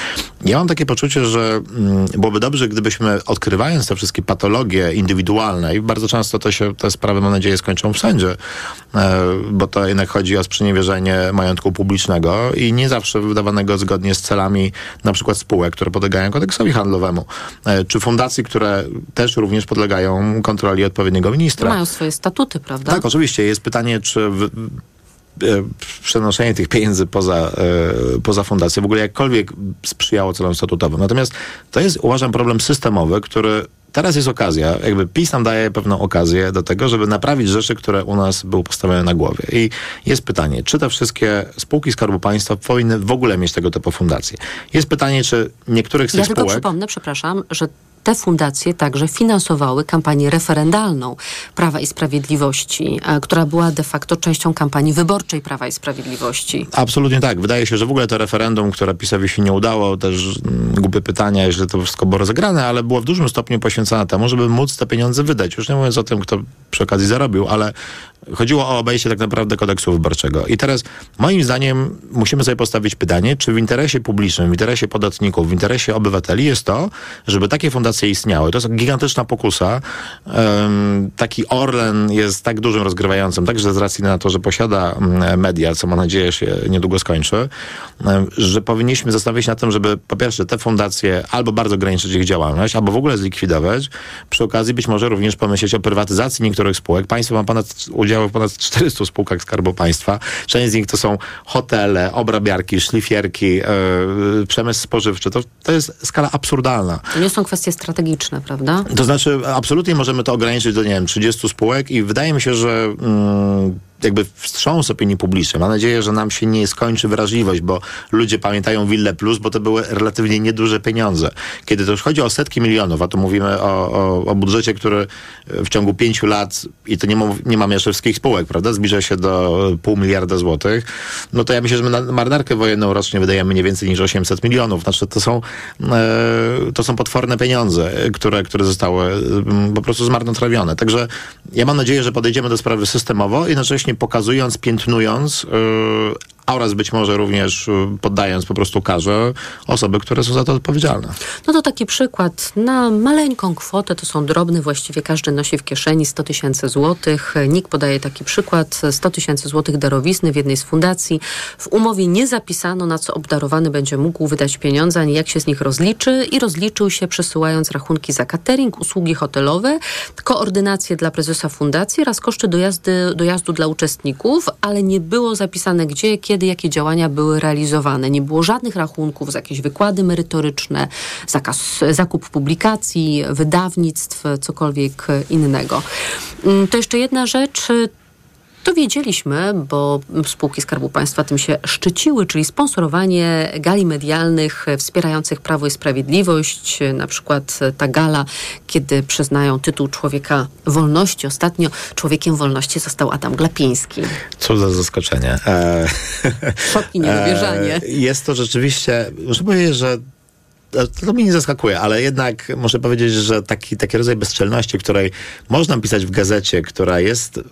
Ja mam takie poczucie, że mm, byłoby dobrze, gdybyśmy odkrywając te wszystkie patologie indywidualne i bardzo często to się, te sprawy, mam nadzieję, skończą w sądzie, e, bo to jednak chodzi o sprzeniewierzenie majątku publicznego i nie zawsze wydawanego zgodnie z celami na przykład spółek, które podlegają kodeksowi handlowemu, e, czy fundacji, które też również podlegają kontroli odpowiedniego ministra. Mają swoje statuty, prawda? Tak, oczywiście. Jest pytanie, czy w, przenoszenie tych pieniędzy poza, e, poza fundację w ogóle jakkolwiek sprzyjało celom statutowym. Natomiast to jest, uważam, problem systemowy, który teraz jest okazja, jakby PiS nam daje pewną okazję do tego, żeby naprawić rzeczy, które u nas były postawione na głowie. I jest pytanie, czy te wszystkie spółki Skarbu Państwa powinny w ogóle mieć tego typu fundacje? Jest pytanie, czy niektórych z tych Ja tylko spółek... przypomnę, przepraszam, że te fundacje także finansowały kampanię referendalną Prawa i Sprawiedliwości, e, która była de facto częścią kampanii wyborczej Prawa i Sprawiedliwości. Absolutnie tak. Wydaje się, że w ogóle to referendum, które PiSowi się nie udało, też mm, głupie pytania, jeżeli to wszystko było rozegrane, ale było w dużym stopniu poświęcone temu, żeby móc te pieniądze wydać. Już nie mówiąc o tym, kto przy okazji zarobił, ale chodziło o obejście tak naprawdę kodeksu wyborczego. I teraz moim zdaniem musimy sobie postawić pytanie, czy w interesie publicznym, w interesie podatników, w interesie obywateli jest to, żeby takie fundacje istniały. To jest gigantyczna pokusa. Taki Orlen jest tak dużym rozgrywającym, także z racji na to, że posiada mm, media, co mam nadzieję się niedługo skończy, że powinniśmy zastanowić się nad tym, żeby po pierwsze te fundacje albo bardzo ograniczyć ich działalność, albo w ogóle zlikwidować. Przy okazji być może również pomyśleć o prywatyzacji niektórych spółek. Państwo ma ponad, udziały w ponad 400 spółkach Skarbu Państwa. Część z nich to są hotele, obrabiarki, szlifierki, yy, przemysł spożywczy. To, to jest skala absurdalna. To nie są kwestie strategiczne, prawda? To znaczy, absolutnie możemy to ograniczyć do, nie wiem, 30 spółek i wydaje mi się, że mm, jakby wstrząs opinii publicznej. Mam nadzieję, że nam się nie skończy wrażliwość, bo ludzie pamiętają Wille Plus, bo to były relatywnie nieduże pieniądze. Kiedy to już chodzi o setki milionów, a tu mówimy o, o, o budżecie, który w ciągu pięciu lat, i to nie, ma, nie mam jeszcze wszystkich spółek, prawda, zbliża się do pół miliarda złotych, no to ja myślę, że my na marynarkę wojenną rocznie wydajemy nie więcej niż 800 milionów. Znaczy to są, e, to są potworne pieniądze, które, które zostały po prostu zmarnotrawione. Także ja mam nadzieję, że podejdziemy do sprawy systemowo, jednocześnie pokazując, piętnując, e, oraz być może również y, poddając po prostu karze osoby, które są za to odpowiedzialne. No to taki przykład. Na maleńką kwotę, to są drobne, właściwie każdy nosi w kieszeni 100 tysięcy złotych. NIK podaje taki przykład. 100 tysięcy złotych darowizny w jednej z fundacji. W umowie nie zapisano, na co obdarowany będzie mógł wydać pieniądze, ani jak się z nich rozliczy i rozliczył się przesyłając rachunki za catering, usługi hotelowe, koordynację dla prezesa fundacji oraz koszty dojazdy, dojazdu dla uczestników, ale nie było zapisane gdzie, kiedy, jakie działania były realizowane. Nie było żadnych rachunków za jakieś wykłady merytoryczne, zakaz, zakup publikacji, wydawnictw, cokolwiek innego. Mm, To jeszcze jedna rzecz. To wiedzieliśmy, bo spółki Skarbu Państwa tym się szczyciły, czyli sponsorowanie gali medialnych wspierających Prawo i Sprawiedliwość. Na przykład ta gala, kiedy przyznają tytuł Człowieka Wolności. Ostatnio Człowiekiem Wolności został Adam Glapiński. Co za zaskoczenie. E, Szok i niedowierzanie. e, jest to rzeczywiście, muszę powiedzieć, że to, to mnie nie zaskakuje, ale jednak muszę powiedzieć, że taki, taki rodzaj bezczelności, której można pisać w gazecie, która jest y,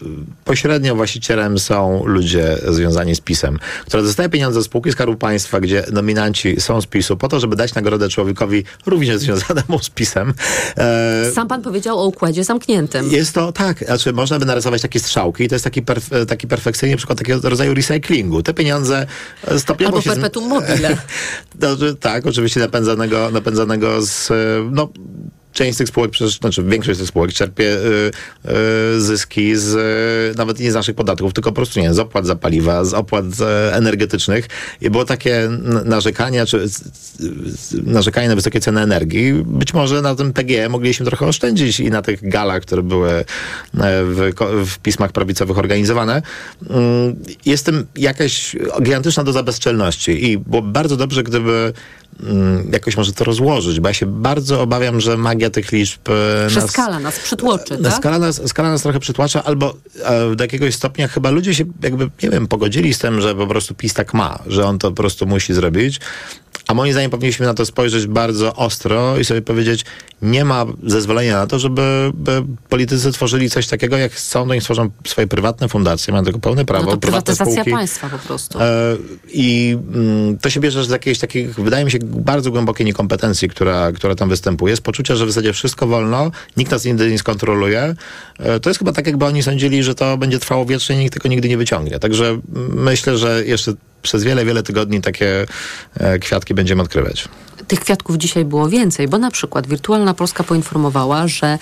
pośrednio właścicielem są ludzie związani z PiSem, która dostaje pieniądze z spółki Skarbu Państwa, gdzie nominanci są z PiSu, po to, żeby dać nagrodę człowiekowi również związanemu z PiSem. E, Sam pan powiedział o układzie zamkniętym. jest to tak, znaczy można by narysować takie strzałki i to jest taki, perf- taki perfekcyjny przykład takiego rodzaju recyklingu. Te pieniądze e, stopniowo Albo się... z- perpetuum mobile. no, tak, oczywiście napędzanego, napędzanego z, e, no, część z tych spółek, znaczy większość z tych spółek czerpie y, y, zyski z, y, nawet nie z naszych podatków, tylko po prostu nie, z opłat za paliwa, z opłat energetycznych. I było takie n- narzekania, czy narzekanie na wysokie ceny energii. Być może na tym PGE mogliśmy trochę oszczędzić i na tych galach, które były w, w pismach prawicowych organizowane. Mm, Jest tym jakaś gigantyczna doza bezczelności i było bardzo dobrze, gdyby jakoś może to rozłożyć, bo ja się bardzo obawiam, że magia tych liczb e, Że nas... skala nas przytłoczy, Na tak? skala, nas, skala nas trochę przytłacza, albo e, do jakiegoś stopnia chyba ludzie się jakby, nie wiem, pogodzili z tym, że po prostu PiS tak ma, że on to po prostu musi zrobić. A moim zdaniem powinniśmy na to spojrzeć bardzo ostro i sobie powiedzieć, nie ma zezwolenia na to, żeby by politycy tworzyli coś takiego, jak chcą, to niech tworzą swoje prywatne fundacje, mają tego pełne prawo. No to prywatyzacja spółki. państwa po prostu. E, I mm, to się bierze z jakiejś takiej, wydaje mi się, bardzo głębokiej niekompetencji, która, która tam występuje, z poczucia, że w zasadzie wszystko wolno, nikt nas nigdy nie skontroluje. E, To jest chyba tak, jakby oni sądzili, że to będzie trwało wiecznie i nikt tego nigdy nie wyciągnie. Także myślę, że jeszcze przez wiele, wiele tygodni takie e, kwiatki będziemy odkrywać. Tych kwiatków dzisiaj było więcej, bo na przykład Wirtualna Polska poinformowała, że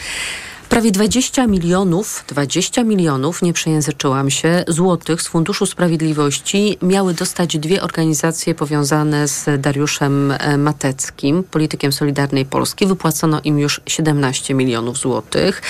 prawie 20 milionów, 20 milionów, nie przejęzyczyłam się, złotych z Funduszu Sprawiedliwości miały dostać dwie organizacje powiązane z Dariuszem e, Mateckim, politykiem Solidarnej Polski. Wypłacono im już 17 milionów złotych.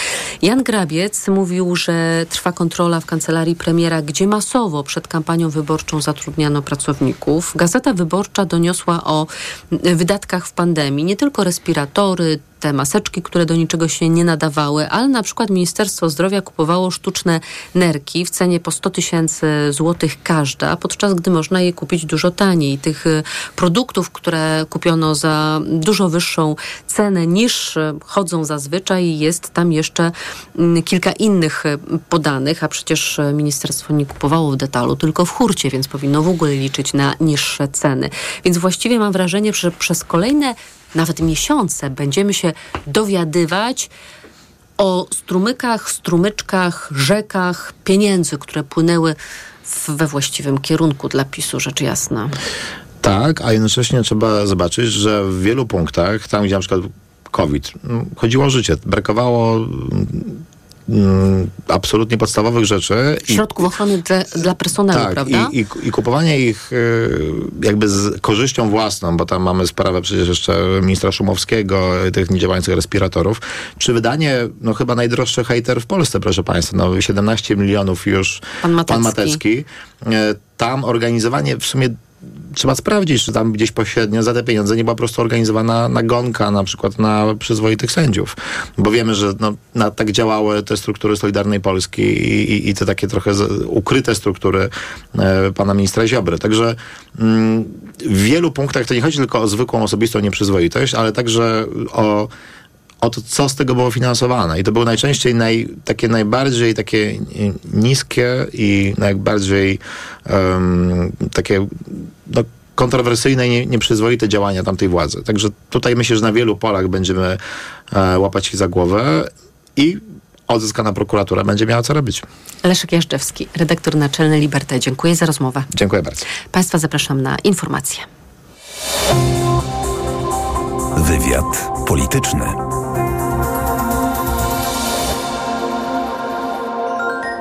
Jan Grabiec mówił, że trwa kontrola w kancelarii premiera, gdzie masowo przed kampanią wyborczą zatrudniano pracowników. Gazeta Wyborcza doniosła o wydatkach w pandemii, nie tylko respiratory, te maseczki, które do niczego się nie nadawały, ale na przykład Ministerstwo Zdrowia kupowało sztuczne nerki w cenie po 100 tysięcy złotych każda, podczas gdy można je kupić dużo taniej. Tych y, produktów, które kupiono za dużo wyższą cenę niż y, chodzą zazwyczaj, jest tam jeszcze mm, kilka innych y, podanych, a przecież ministerstwo nie kupowało w detalu, tylko w hurcie, więc powinno w ogóle liczyć na niższe ceny. Więc właściwie mam wrażenie, że przez kolejne nawet miesiące będziemy się dowiadywać o strumykach, strumyczkach, rzekach pieniędzy, które płynęły w, we właściwym kierunku dla PiSu, rzecz jasna. Tak, a jednocześnie trzeba zobaczyć, że w wielu punktach, tam gdzie na przykład COVID, chodziło o życie, brakowało mm, absolutnie podstawowych rzeczy. I- Środków ochrony dla, dla personelu, tak, prawda? I, i, i kupowanie ich y, jakby z korzyścią własną, bo tam mamy sprawę przecież jeszcze ministra Szumowskiego, y, tych niedziałających respiratorów, czy wydanie, no chyba najdroższy hejter w Polsce, proszę Państwa, no 17 milionów już Pan Matecki. Matecki. Y, Tam organizowanie w sumie trzeba sprawdzić, czy tam gdzieś pośrednio za te pieniądze nie była po prostu organizowana nagonka na przykład na przyzwoitych sędziów. Bo wiemy, że no, na, tak działały te struktury Solidarnej Polski i, i, i te takie trochę ukryte struktury e, pana ministra Ziobry. Także mm, w wielu punktach to nie chodzi tylko o zwykłą osobistą nieprzyzwoitość, ale także o o to, co z tego było finansowane. I to były najczęściej naj, takie najbardziej takie niskie i najbardziej em, takie no, kontrowersyjne i nie, nieprzyzwoite działania tamtej władzy. Także tutaj myślę, że na wielu polach będziemy e, łapać się za głowę i odzyskana prokuratura będzie miała co robić. Leszek Jażdżewski, redaktor naczelny Liberty. Dziękuję za rozmowę. Dziękuję bardzo. Państwa zapraszam na informacje. Wywiad polityczny.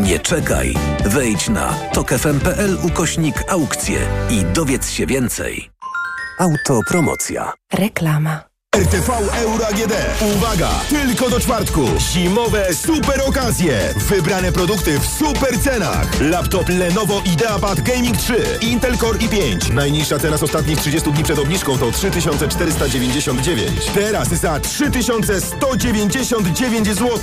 Nie czekaj. Wejdź na tokefm.pl ukośnik aukcje i dowiedz się więcej. Autopromocja. Reklama. RTV Euro AGD. Uwaga! Tylko do czwartku. Zimowe super okazje. Wybrane produkty w super cenach. Laptop Lenovo IdeaPad Gaming 3. Intel Core i5. Najniższa cena z ostatnich 30 dni przed obniżką to 3499. Teraz za 3199 zł.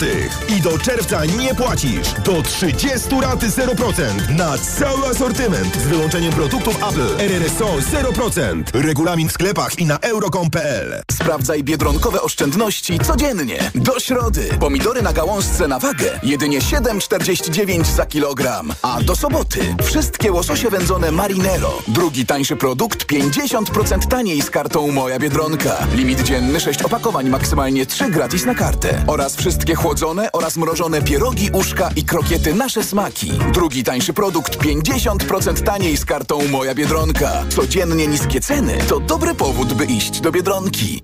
I do czerwca nie płacisz. Do 30 raty 0%. Na cały asortyment. Z wyłączeniem produktów Apple. RRSO 0%. Regulamin w sklepach i na euro.com.pl. Sprawdzaj biedronkowe oszczędności codziennie. Do środy. Pomidory na gałązce na wagę. Jedynie 7,49 za kilogram. A do soboty. Wszystkie łososie wędzone Marinero. Drugi tańszy produkt 50% taniej z kartą Moja Biedronka. Limit dzienny 6 opakowań, maksymalnie 3 gratis na kartę. Oraz wszystkie chłodzone oraz mrożone pierogi, uszka i krokiety Nasze Smaki. Drugi tańszy produkt 50% taniej z kartą Moja Biedronka. Codziennie niskie ceny to dobry powód, by iść do Biedronki.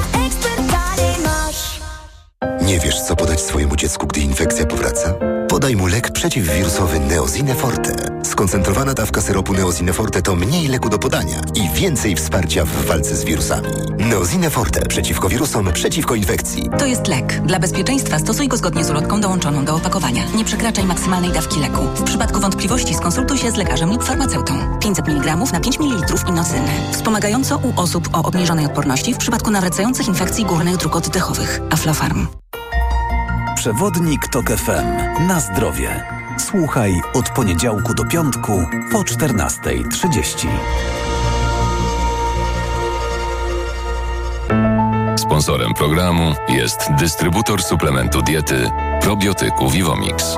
Nie wiesz, co podać swojemu dziecku, gdy infekcja powraca? Podaj mu lek przeciwwirusowy Neozine Forte. Skoncentrowana dawka syropu Neozine Forte to mniej leku do podania i więcej wsparcia w walce z wirusami. Neozine Forte przeciwko wirusom, przeciwko infekcji. To jest lek. Dla bezpieczeństwa stosuj go zgodnie z ulotką dołączoną do opakowania. Nie przekraczaj maksymalnej dawki leku. W przypadku wątpliwości skonsultuj się z lekarzem lub farmaceutą. 500 mg na 5 ml inocyny. Wspomagająco u osób o obniżonej odporności w przypadku nawracających infekcji górnych dróg oddechowych. Aflofarm. Przewodnik TOK FM. Na zdrowie. Słuchaj od poniedziałku do piątku po 14.30. Sponsorem programu jest dystrybutor suplementu diety probiotyku Vivomix.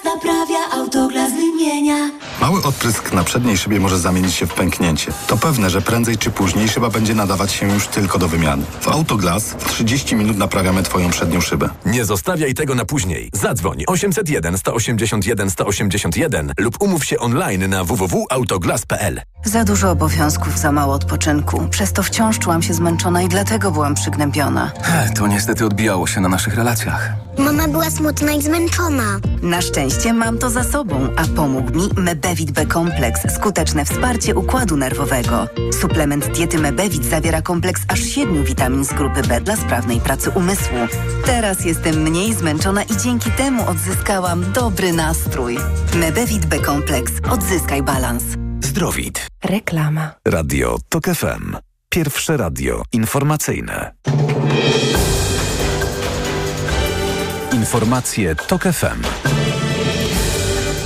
Autoglas naprawia, autoglas wymienia. Mały odprysk na przedniej szybie może zamienić się w pęknięcie. To pewne, że prędzej czy później szyba będzie nadawać się już tylko do wymiany. W Autoglas w 30 minut naprawiamy Twoją przednią szybę. Nie zostawiaj tego na później. Zadzwoń 801 181 181 lub umów się online na www.autoglas.pl. Za dużo obowiązków, za mało odpoczynku. Przez to wciąż czułam się zmęczona i dlatego byłam przygnębiona. To niestety odbijało się na naszych relacjach. Mama była smutna i zmęczona. Na szczęście szczęście mam to za sobą, a pomógł mi Mebevit B Kompleks, skuteczne wsparcie układu nerwowego. Suplement diety Mebevit zawiera kompleks aż siedmiu witamin z grupy B dla sprawnej pracy umysłu. Teraz jestem mniej zmęczona i dzięki temu odzyskałam dobry nastrój. Mebevit B Kompleks. Odzyskaj balans. Zdrowit. Reklama. Radio TOK FM. Pierwsze radio informacyjne. Informacje TOK FM.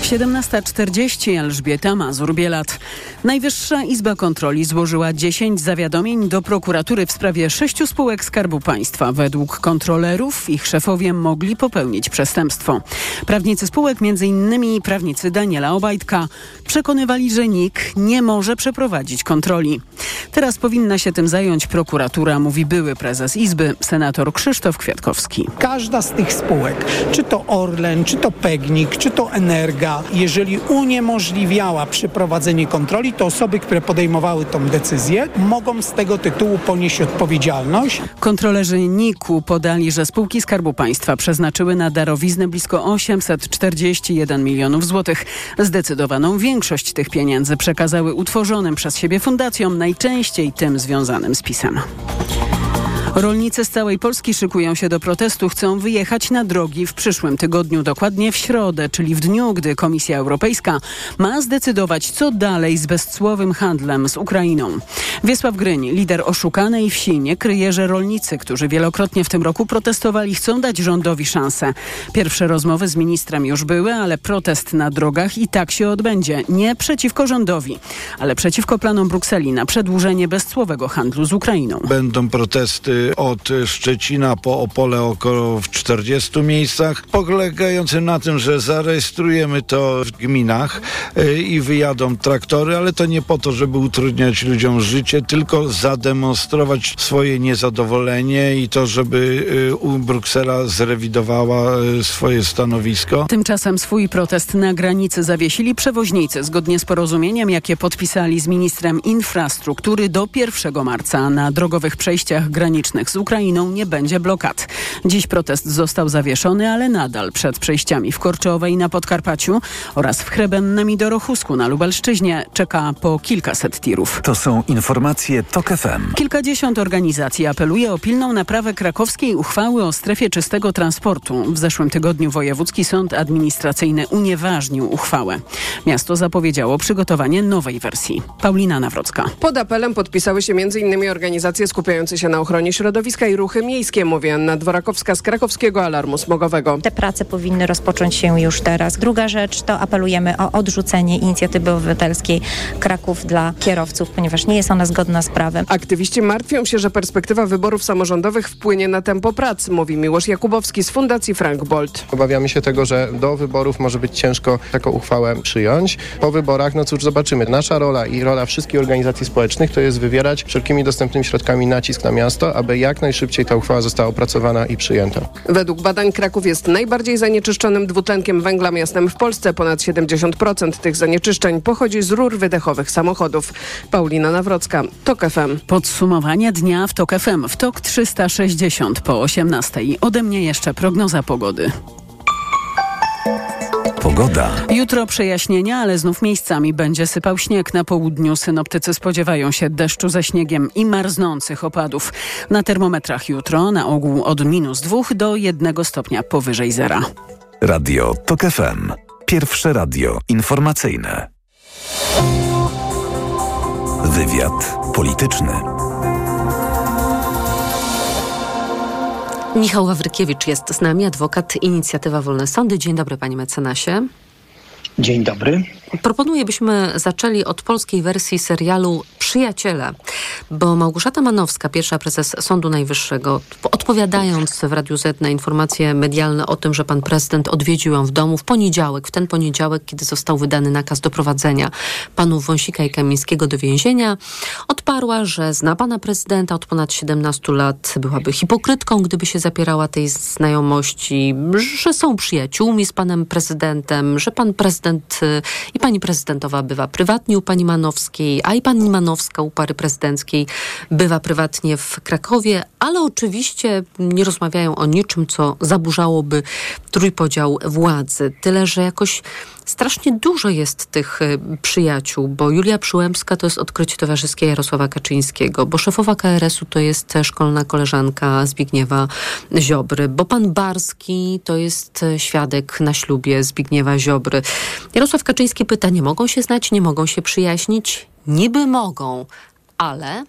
17.40 Elżbieta Mazur-Bielat. Najwyższa Izba Kontroli złożyła 10 zawiadomień do prokuratury w sprawie sześciu spółek Skarbu Państwa. Według kontrolerów ich szefowie mogli popełnić przestępstwo. Prawnicy spółek, m.in. prawnicy Daniela Obajtka, przekonywali, że NIK nie może przeprowadzić kontroli. Teraz powinna się tym zająć prokuratura, mówi były prezes Izby, senator Krzysztof Kwiatkowski. Każda z tych spółek, czy to Orlen, czy to Pegnik, czy to Energa, jeżeli uniemożliwiała przeprowadzenie kontroli, to osoby, które podejmowały tą decyzję, mogą z tego tytułu ponieść odpowiedzialność. Kontrolerzy NIK-u podali, że spółki Skarbu Państwa przeznaczyły na darowiznę blisko 841 milionów złotych. Zdecydowaną większość tych pieniędzy przekazały utworzonym przez siebie fundacjom, najczęściej tym związanym z pisem. Rolnicy z całej Polski szykują się do protestu, chcą wyjechać na drogi w przyszłym tygodniu, dokładnie w środę, czyli w dniu, gdy Komisja Europejska ma zdecydować, co dalej z bezcłowym handlem z Ukrainą. Wiesław Gryń, lider oszukanej wsi, nie kryje, że rolnicy, którzy wielokrotnie w tym roku protestowali, chcą dać rządowi szansę. Pierwsze rozmowy z ministrem już były, ale protest na drogach i tak się odbędzie. Nie przeciwko rządowi, ale przeciwko planom Brukseli na przedłużenie bezcłowego handlu z Ukrainą. Będą protesty od Szczecina po Opole około w 40 miejscach, polegające na tym, że zarejestrujemy to w gminach y, i wyjadą traktory, ale to nie po to, żeby utrudniać ludziom życie, tylko zademonstrować swoje niezadowolenie i to, żeby y, Bruksela zrewidowała y, swoje stanowisko. Tymczasem swój protest na granicy zawiesili przewoźnicy zgodnie z porozumieniem, jakie podpisali z ministrem infrastruktury do 1 marca na drogowych przejściach granicznych z Ukrainą nie będzie blokad. Dziś protest został zawieszony, ale nadal przed przejściami w Korczowej na Podkarpaciu oraz w Chrebennem i Dorochusku na Lubelszczyźnie czeka po kilkaset tirów. To są informacje TOK FM. Kilkadziesiąt organizacji apeluje o pilną naprawę krakowskiej uchwały o strefie czystego transportu. W zeszłym tygodniu Wojewódzki Sąd Administracyjny unieważnił uchwałę. Miasto zapowiedziało przygotowanie nowej wersji. Paulina Nawrocka. Pod apelem podpisały się m.in. organizacje skupiające się na ochronie środowiska i ruchy miejskie, mówi Anna Dworakowska z Krakowskiego Alarmu Smogowego. Te prace powinny rozpocząć się już teraz. Druga rzecz to apelujemy o odrzucenie inicjatywy obywatelskiej Kraków dla kierowców, ponieważ nie jest ona zgodna z prawem. Aktywiści martwią się, że perspektywa wyborów samorządowych wpłynie na tempo prac, mówi Miłosz Jakubowski z Fundacji Frank Bolt. Obawiamy się tego, że do wyborów może być ciężko taką uchwałę przyjąć. Po wyborach, no cóż, zobaczymy. Nasza rola i rola wszystkich organizacji społecznych to jest wywierać wszelkimi dostępnymi środkami nacisk na miasto, aby jak najszybciej ta uchwała została opracowana i przyjęta. Według badań Kraków jest najbardziej zanieczyszczonym dwutlenkiem węgla miastem w Polsce. Ponad 70% tych zanieczyszczeń pochodzi z rur wydechowych samochodów. Paulina Nawrocka, TOK FM. Podsumowanie dnia w TOK FM. W TOK 360 po 18. Ode mnie jeszcze prognoza pogody. Pogoda. Jutro przejaśnienia, ale znów miejscami będzie sypał śnieg. Na południu synoptycy spodziewają się deszczu ze śniegiem i marznących opadów. Na termometrach jutro na ogół od minus 2 do 1 stopnia powyżej zera. Radio TOK FM. Pierwsze radio informacyjne. Wywiad polityczny. Michał Wawrykiewicz jest z nami, adwokat Inicjatywa Wolne Sądy. Dzień dobry, panie mecenasie. Dzień dobry. Proponuję, byśmy zaczęli od polskiej wersji serialu Przyjaciele, bo Małgorzata Manowska, pierwsza prezes Sądu Najwyższego, odpowiadając w Radiu Z na informacje medialne o tym, że pan prezydent odwiedził ją w domu w poniedziałek, w ten poniedziałek, kiedy został wydany nakaz doprowadzenia panów Wąsika i Kamińskiego do więzienia, odparła, że zna pana prezydenta od ponad 17 lat, byłaby hipokrytką, gdyby się zapierała tej znajomości, że są przyjaciółmi z panem prezydentem, że pan prezydent y, i pani prezydentowa bywa prywatnie u pani Manowskiej, a i pani Manowska u pary prezydenckiej bywa prywatnie w Krakowie, ale oczywiście nie rozmawiają o niczym, co zaburzałoby trójpodział władzy. Tyle, że jakoś strasznie dużo jest tych y, przyjaciół, bo Julia Przyłębska to jest odkrycie towarzyskie Jarosława Kaczyńskiego, bo szefowa KRS-u to jest szkolna koleżanka Zbigniewa Ziobry, bo pan Barski to jest y, świadek na ślubie Zbigniewa Ziobry. Jarosław Kaczyński pyta, nie mogą się znać, nie mogą się przyjaźnić? Niby mogą, ale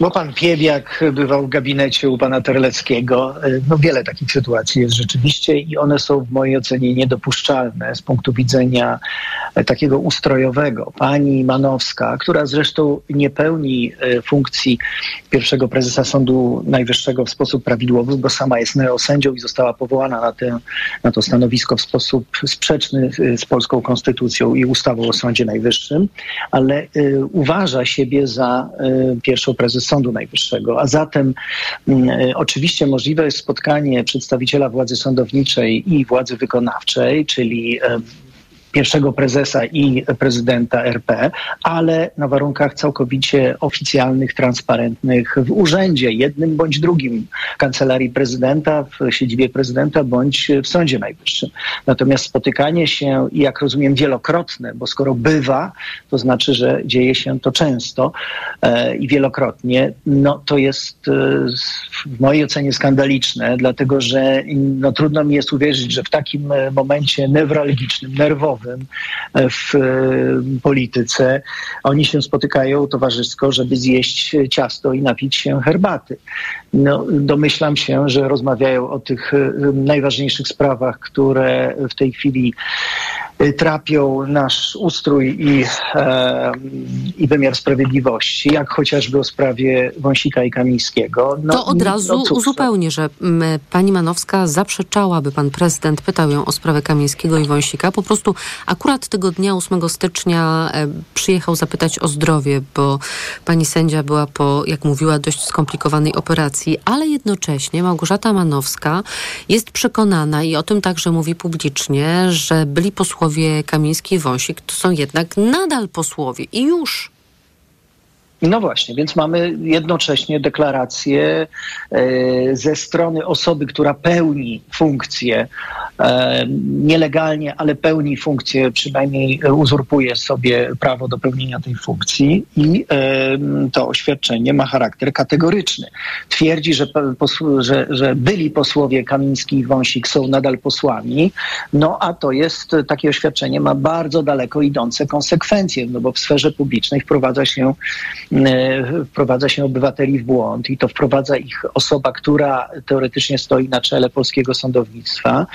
Bo pan Piewiak bywał w gabinecie u pana Terleckiego. No wiele takich sytuacji jest rzeczywiście i one są w mojej ocenie niedopuszczalne z punktu widzenia takiego ustrojowego. Pani Manowska, która zresztą nie pełni e, funkcji pierwszego prezesa Sądu Najwyższego w sposób prawidłowy, bo sama jest neosędzią i została powołana na, tę, na to stanowisko w sposób sprzeczny e, z polską konstytucją i ustawą o Sądzie Najwyższym, ale y, uważa siebie za pierwszą prezes Sądu Najwyższego. A zatem oczywiście możliwe jest spotkanie przedstawiciela władzy sądowniczej i władzy wykonawczej, czyli pierwszego prezesa i prezydenta RP, ale na warunkach całkowicie oficjalnych, transparentnych w urzędzie, jednym bądź drugim, kancelarii prezydenta, w siedzibie prezydenta bądź w Sądzie Najwyższym. Natomiast spotykanie się, jak rozumiem, wielokrotne, bo skoro bywa, to znaczy, że dzieje się to często e, i wielokrotnie, no to jest e, w mojej ocenie skandaliczne, dlatego że no, trudno mi jest uwierzyć, że w takim e, momencie newralgicznym, nerwowym, w e, polityce. Oni się spotykają towarzysko, żeby zjeść ciasto i napić się herbaty. No, domyślam się, że rozmawiają o tych e, najważniejszych sprawach, które w tej chwili e, trapią nasz ustrój i, e, i wymiar sprawiedliwości, jak chociażby o sprawie Wąsika i Kamińskiego. No, to od razu no, uzupełnię, że m, pani Manowska zaprzeczała, by pan prezydent pytał ją o sprawę Kamińskiego i Wąsika. Po prostu akurat tego dnia 8 stycznia e, przyjechał zapytać o zdrowie, bo pani sędzia była po, jak mówiła, dość skomplikowanej operacji, ale jednocześnie Małgorzata Manowska jest przekonana i o tym także mówi publicznie, że byli posłowie Kamiński i Wąsik to są jednak nadal posłowie i już. No właśnie, więc mamy jednocześnie deklarację e, ze strony osoby, która pełni funkcję e, nielegalnie, ale pełni funkcję, przynajmniej uzurpuje sobie prawo do pełnienia tej funkcji i e, to oświadczenie ma charakter kategoryczny. Twierdzi, że, że, że byli posłowie Kamiński i Wąsik są nadal posłami, no a to jest, takie oświadczenie ma bardzo daleko idące konsekwencje, no bo w sferze publicznej wprowadza się wprowadza się obywateli w błąd i to wprowadza ich osoba, która teoretycznie stoi na czele polskiego sądownictwa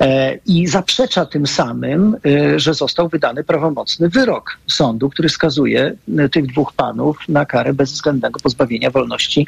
e, i zaprzecza tym samym, e, że został wydany prawomocny wyrok sądu, który skazuje tych dwóch panów na karę bezwzględnego pozbawienia wolności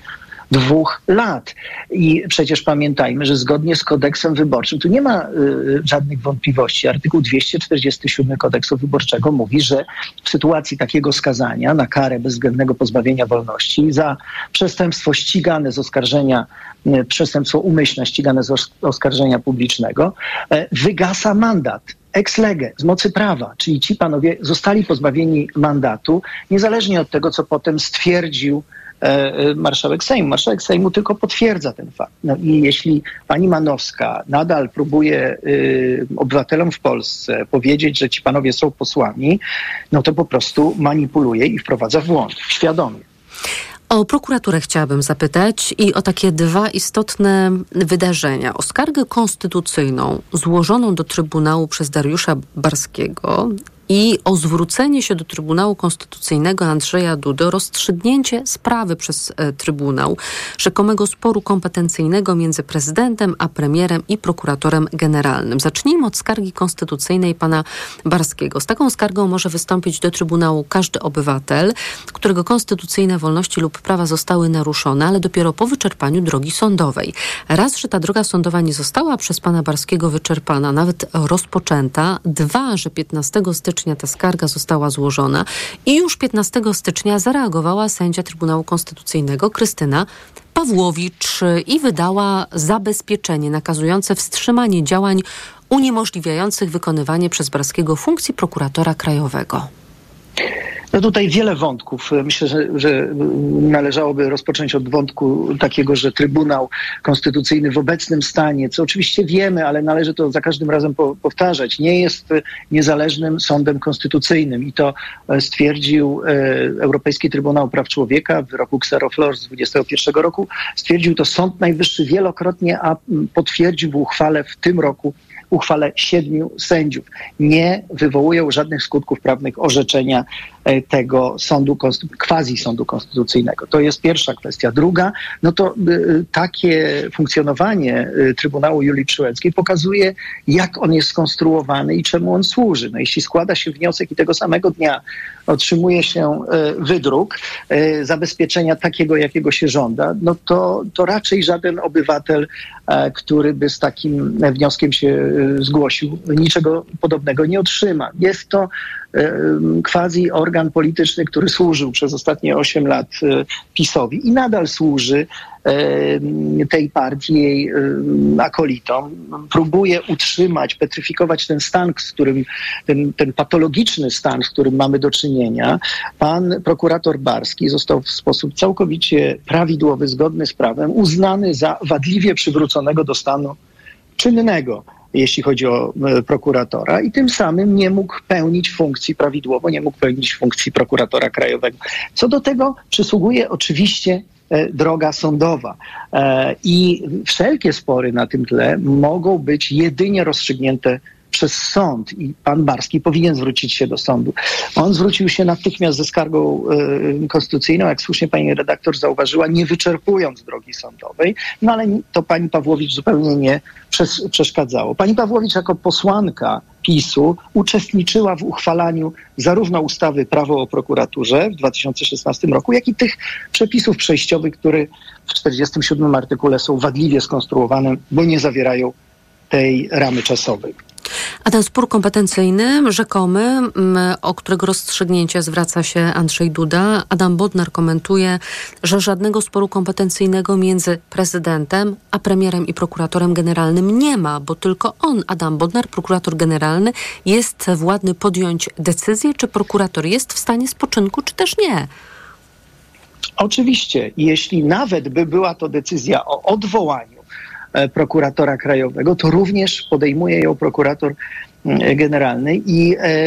dwóch lat. I przecież pamiętajmy, że zgodnie z kodeksem wyborczym, tu nie ma y, żadnych wątpliwości. Artykuł 247 kodeksu wyborczego mówi, że w sytuacji takiego skazania na karę bezwzględnego pozbawienia wolności za przestępstwo ścigane z oskarżenia, y, przestępstwo umyślne ścigane z oskarżenia publicznego, y, wygasa mandat ex lege, z mocy prawa, czyli ci panowie zostali pozbawieni mandatu, niezależnie od tego, co potem stwierdził marszałek Sejmu. Marszałek Sejmu tylko potwierdza ten fakt. No i jeśli pani Manowska nadal próbuje y, obywatelom w Polsce powiedzieć, że ci panowie są posłami, no to po prostu manipuluje i wprowadza w błąd, świadomie. O prokuraturę chciałabym zapytać i o takie dwa istotne wydarzenia. O skargę konstytucyjną złożoną do Trybunału przez Dariusza Barskiego i o zwrócenie się do Trybunału Konstytucyjnego Andrzeja Dudy o rozstrzygnięcie sprawy przez e, Trybunał rzekomego sporu kompetencyjnego między prezydentem a premierem i prokuratorem generalnym. Zacznijmy od skargi konstytucyjnej pana Barskiego. Z taką skargą może wystąpić do Trybunału każdy obywatel, którego konstytucyjne wolności lub prawa zostały naruszone, ale dopiero po wyczerpaniu drogi sądowej. Raz, że ta droga sądowa nie została przez pana Barskiego wyczerpana, nawet rozpoczęta. Dwa, że 15 stycznia stycznia ta skarga została złożona i już 15 stycznia zareagowała sędzia Trybunału Konstytucyjnego Krystyna Pawłowicz i wydała zabezpieczenie nakazujące wstrzymanie działań uniemożliwiających wykonywanie przez Barskiego funkcji prokuratora krajowego. No tutaj wiele wątków. Myślę, że, że należałoby rozpocząć od wątku takiego, że Trybunał Konstytucyjny w obecnym stanie, co oczywiście wiemy, ale należy to za każdym razem po, powtarzać, nie jest niezależnym sądem konstytucyjnym i to stwierdził e, Europejski Trybunał Praw Człowieka w wyroku Xeroflor z 2021 roku. Stwierdził to Sąd Najwyższy wielokrotnie, a potwierdził w uchwale w tym roku uchwale siedmiu sędziów. Nie wywołują żadnych skutków prawnych orzeczenia e, tego sądu, quasi sądu konstytucyjnego. To jest pierwsza kwestia. Druga, no to y, takie funkcjonowanie y, Trybunału Julii Przyłęckiej pokazuje, jak on jest skonstruowany i czemu on służy. No jeśli składa się wniosek i tego samego dnia otrzymuje się e, wydruk e, zabezpieczenia takiego, jakiego się żąda, no to, to raczej żaden obywatel, e, który by z takim wnioskiem się zgłosił, niczego podobnego nie otrzyma. Jest to quasi organ polityczny, który służył przez ostatnie 8 lat PiSowi i nadal służy tej partii, jej akolitom. Próbuje utrzymać, petryfikować ten stan, z którym, ten, ten patologiczny stan, z którym mamy do czynienia. Pan prokurator Barski został w sposób całkowicie prawidłowy, zgodny z prawem, uznany za wadliwie przywróconego do stanu czynnego jeśli chodzi o e, prokuratora, i tym samym nie mógł pełnić funkcji prawidłowo, nie mógł pełnić funkcji prokuratora krajowego. Co do tego przysługuje oczywiście E, droga sądowa. E, I wszelkie spory na tym tle mogą być jedynie rozstrzygnięte przez sąd i pan Barski powinien zwrócić się do sądu. On zwrócił się natychmiast ze skargą y, konstytucyjną, jak słusznie pani redaktor zauważyła, nie wyczerpując drogi sądowej, no ale to pani Pawłowicz zupełnie nie przes- przeszkadzało. Pani Pawłowicz jako posłanka PiSu uczestniczyła w uchwalaniu zarówno ustawy Prawo o prokuraturze w 2016 roku, jak i tych przepisów przejściowych, które w 47 artykule są wadliwie skonstruowane, bo nie zawierają tej ramy czasowej. A ten spór kompetencyjny, rzekomy, mm, o którego rozstrzygnięcie zwraca się Andrzej Duda, Adam Bodnar komentuje, że żadnego sporu kompetencyjnego między prezydentem a premierem i prokuratorem generalnym nie ma, bo tylko on, Adam Bodnar, prokurator generalny, jest władny podjąć decyzję, czy prokurator jest w stanie spoczynku, czy też nie. Oczywiście, jeśli nawet by była to decyzja o odwołaniu, prokuratora krajowego, to również podejmuje ją prokurator mm, generalny i e,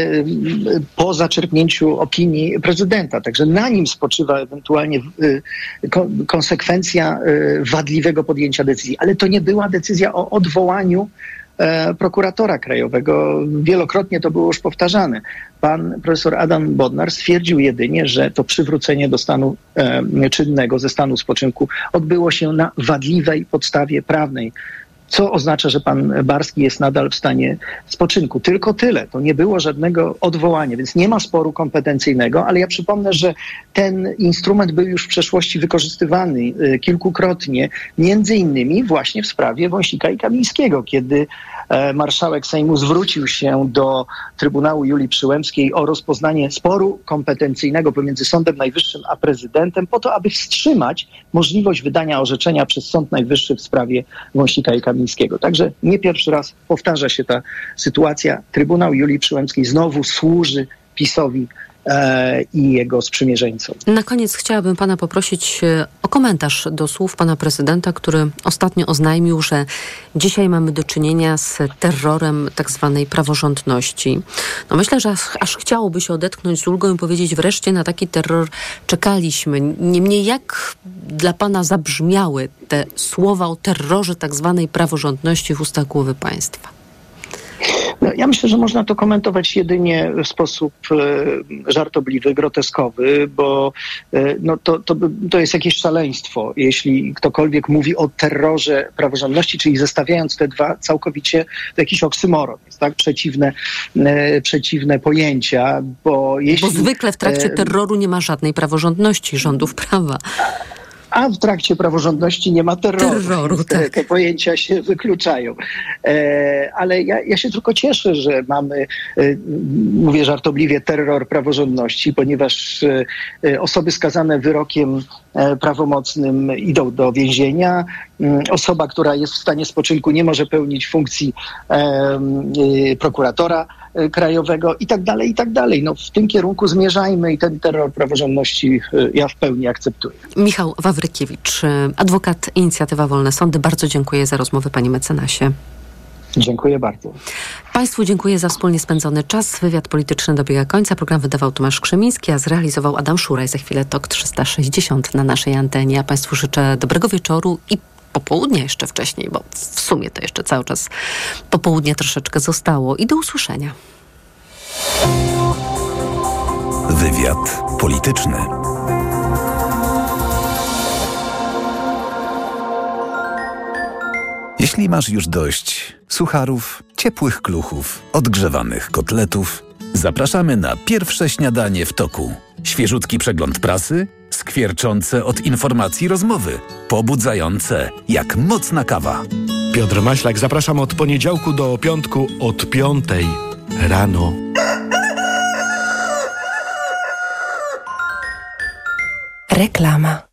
po zaczerpnięciu opinii prezydenta. Także na nim spoczywa ewentualnie e, konsekwencja wadliwego podjęcia decyzji. Ale to nie była decyzja o odwołaniu E, prokuratora krajowego. Wielokrotnie to było już powtarzane. Pan profesor Adam Bodnar stwierdził jedynie, że to przywrócenie do stanu e, czynnego, ze stanu spoczynku odbyło się na wadliwej podstawie prawnej co oznacza, że pan Barski jest nadal w stanie spoczynku. Tylko tyle. To nie było żadnego odwołania, więc nie ma sporu kompetencyjnego, ale ja przypomnę, że ten instrument był już w przeszłości wykorzystywany y, kilkukrotnie, między innymi właśnie w sprawie Wąsika i Kamińskiego, kiedy e, marszałek Sejmu zwrócił się do Trybunału Julii Przyłębskiej o rozpoznanie sporu kompetencyjnego pomiędzy Sądem Najwyższym a prezydentem po to, aby wstrzymać możliwość wydania orzeczenia przez Sąd Najwyższy w sprawie Wąsika i Kamińskiego. Także nie pierwszy raz powtarza się ta sytuacja. Trybunał Julii Przyłębskiej znowu służy PiSowi i jego sprzymierzeńcom. Na koniec chciałabym pana poprosić e, o komentarz do słów pana prezydenta, który ostatnio oznajmił, że dzisiaj mamy do czynienia z terrorem tak zwanej praworządności. No myślę, że aż chciałoby się odetchnąć z ulgą i powiedzieć wreszcie na taki terror czekaliśmy. Niemniej jak dla pana zabrzmiały te słowa o terrorze tak zwanej praworządności w ustach głowy państwa? Ja myślę, że można to komentować jedynie w sposób e, żartobliwy, groteskowy, bo e, no, to, to, to jest jakieś szaleństwo, jeśli ktokolwiek mówi o terrorze praworządności, czyli zestawiając te dwa całkowicie, to jakiś oksymoron, jest tak? Przeciwne, e, przeciwne pojęcia, bo jeśli... Bo zwykle w trakcie terroru nie ma żadnej praworządności rządów prawa. A w trakcie praworządności nie ma terroru. Terroru, te, tak. te pojęcia się wykluczają. E, ale ja, ja się tylko cieszę, że mamy, e, mówię żartobliwie, terror praworządności, ponieważ e, e, osoby skazane wyrokiem e, prawomocnym idą do więzienia. Mm, Osoba, która jest w stanie spoczynku, nie może pełnić funkcji e, prokuratora krajowego i tak dalej, i tak dalej. No, w tym kierunku zmierzajmy i ten terror praworządności e, ja w pełni akceptuję. Michał Wawrykiewicz, y, adwokat Inicjatywa Wolne Sądy. Bardzo dziękuję za rozmowę, panie mecenasie. Dziękuję bardzo. Państwu dziękuję za wspólnie spędzony czas. Wywiad polityczny dobiega końca. Program wydawał Tomasz Krzemiński, a zrealizował Adam Szuraj. Za chwilę TOK 360 na naszej antenie. A Państwu życzę dobrego wieczoru i popołudnia jeszcze wcześniej, bo w sumie to jeszcze cały czas popołudnia troszeczkę zostało. I do usłyszenia. Wywiad polityczny. Jeśli masz już dość sucharów, ciepłych kluchów, odgrzewanych kotletów, zapraszamy na pierwsze śniadanie w toku. Świeżutki przegląd prasy, skwierczące od informacji rozmowy, pobudzające jak mocna kawa. Piotr Maślak, zapraszam od poniedziałku do piątku od piątej rano. Reklama.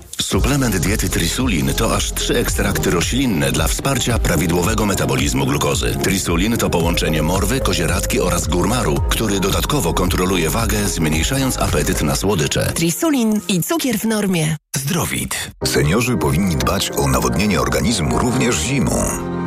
Suplement diety Trisulin to aż trzy ekstrakty roślinne dla wsparcia prawidłowego metabolizmu glukozy. Trisulin to połączenie morwy, kozieradki oraz górmaru, który dodatkowo kontroluje wagę, zmniejszając apetyt na słodycze. Trisulin i cukier w normie. Zdrowit. Seniorzy powinni dbać o nawodnienie organizmu również zimą.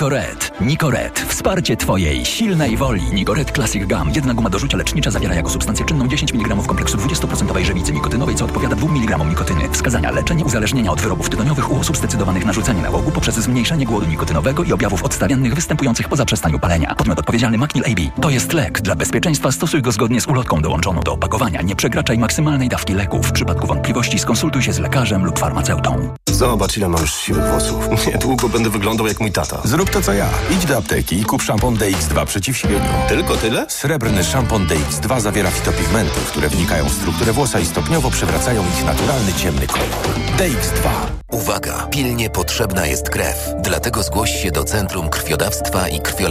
Nicoret. Nicoret. Wsparcie Twojej silnej woli. Nicoret Classic Gum. Jedna guma do rzucia lecznicza zawiera jako substancję czynną 10 mg kompleksu 20% żywicy nikotynowej, co odpowiada 2 mg nikotyny. Wskazania leczenie uzależnienia od wyrobów tytoniowych u osób zdecydowanych na rzucenie nałogu poprzez zmniejszenie głodu nikotynowego i objawów odstawiennych występujących po zaprzestaniu palenia. Podmiot odpowiedzialny Macnil AB. To jest lek. Dla bezpieczeństwa stosuj go zgodnie z ulotką dołączoną do opakowania. Nie przekraczaj maksymalnej dawki leku. W przypadku wątpliwości skonsultuj się z lekarzem lub farmaceutą. Zobacz, ile mam już siwych włosów. Niedługo będę wyglądał jak mój tata. Zrób to co ja. Idź do apteki i kup szampon DX2 przeciw siwieniu. Tylko tyle? Srebrny szampon DX2 zawiera fitopigmenty, które wnikają w strukturę włosa i stopniowo przewracają ich naturalny ciemny kolor. DX2. Uwaga! Pilnie potrzebna jest krew. Dlatego zgłoś się do Centrum Krwiodawstwa i Krwiolecznictwa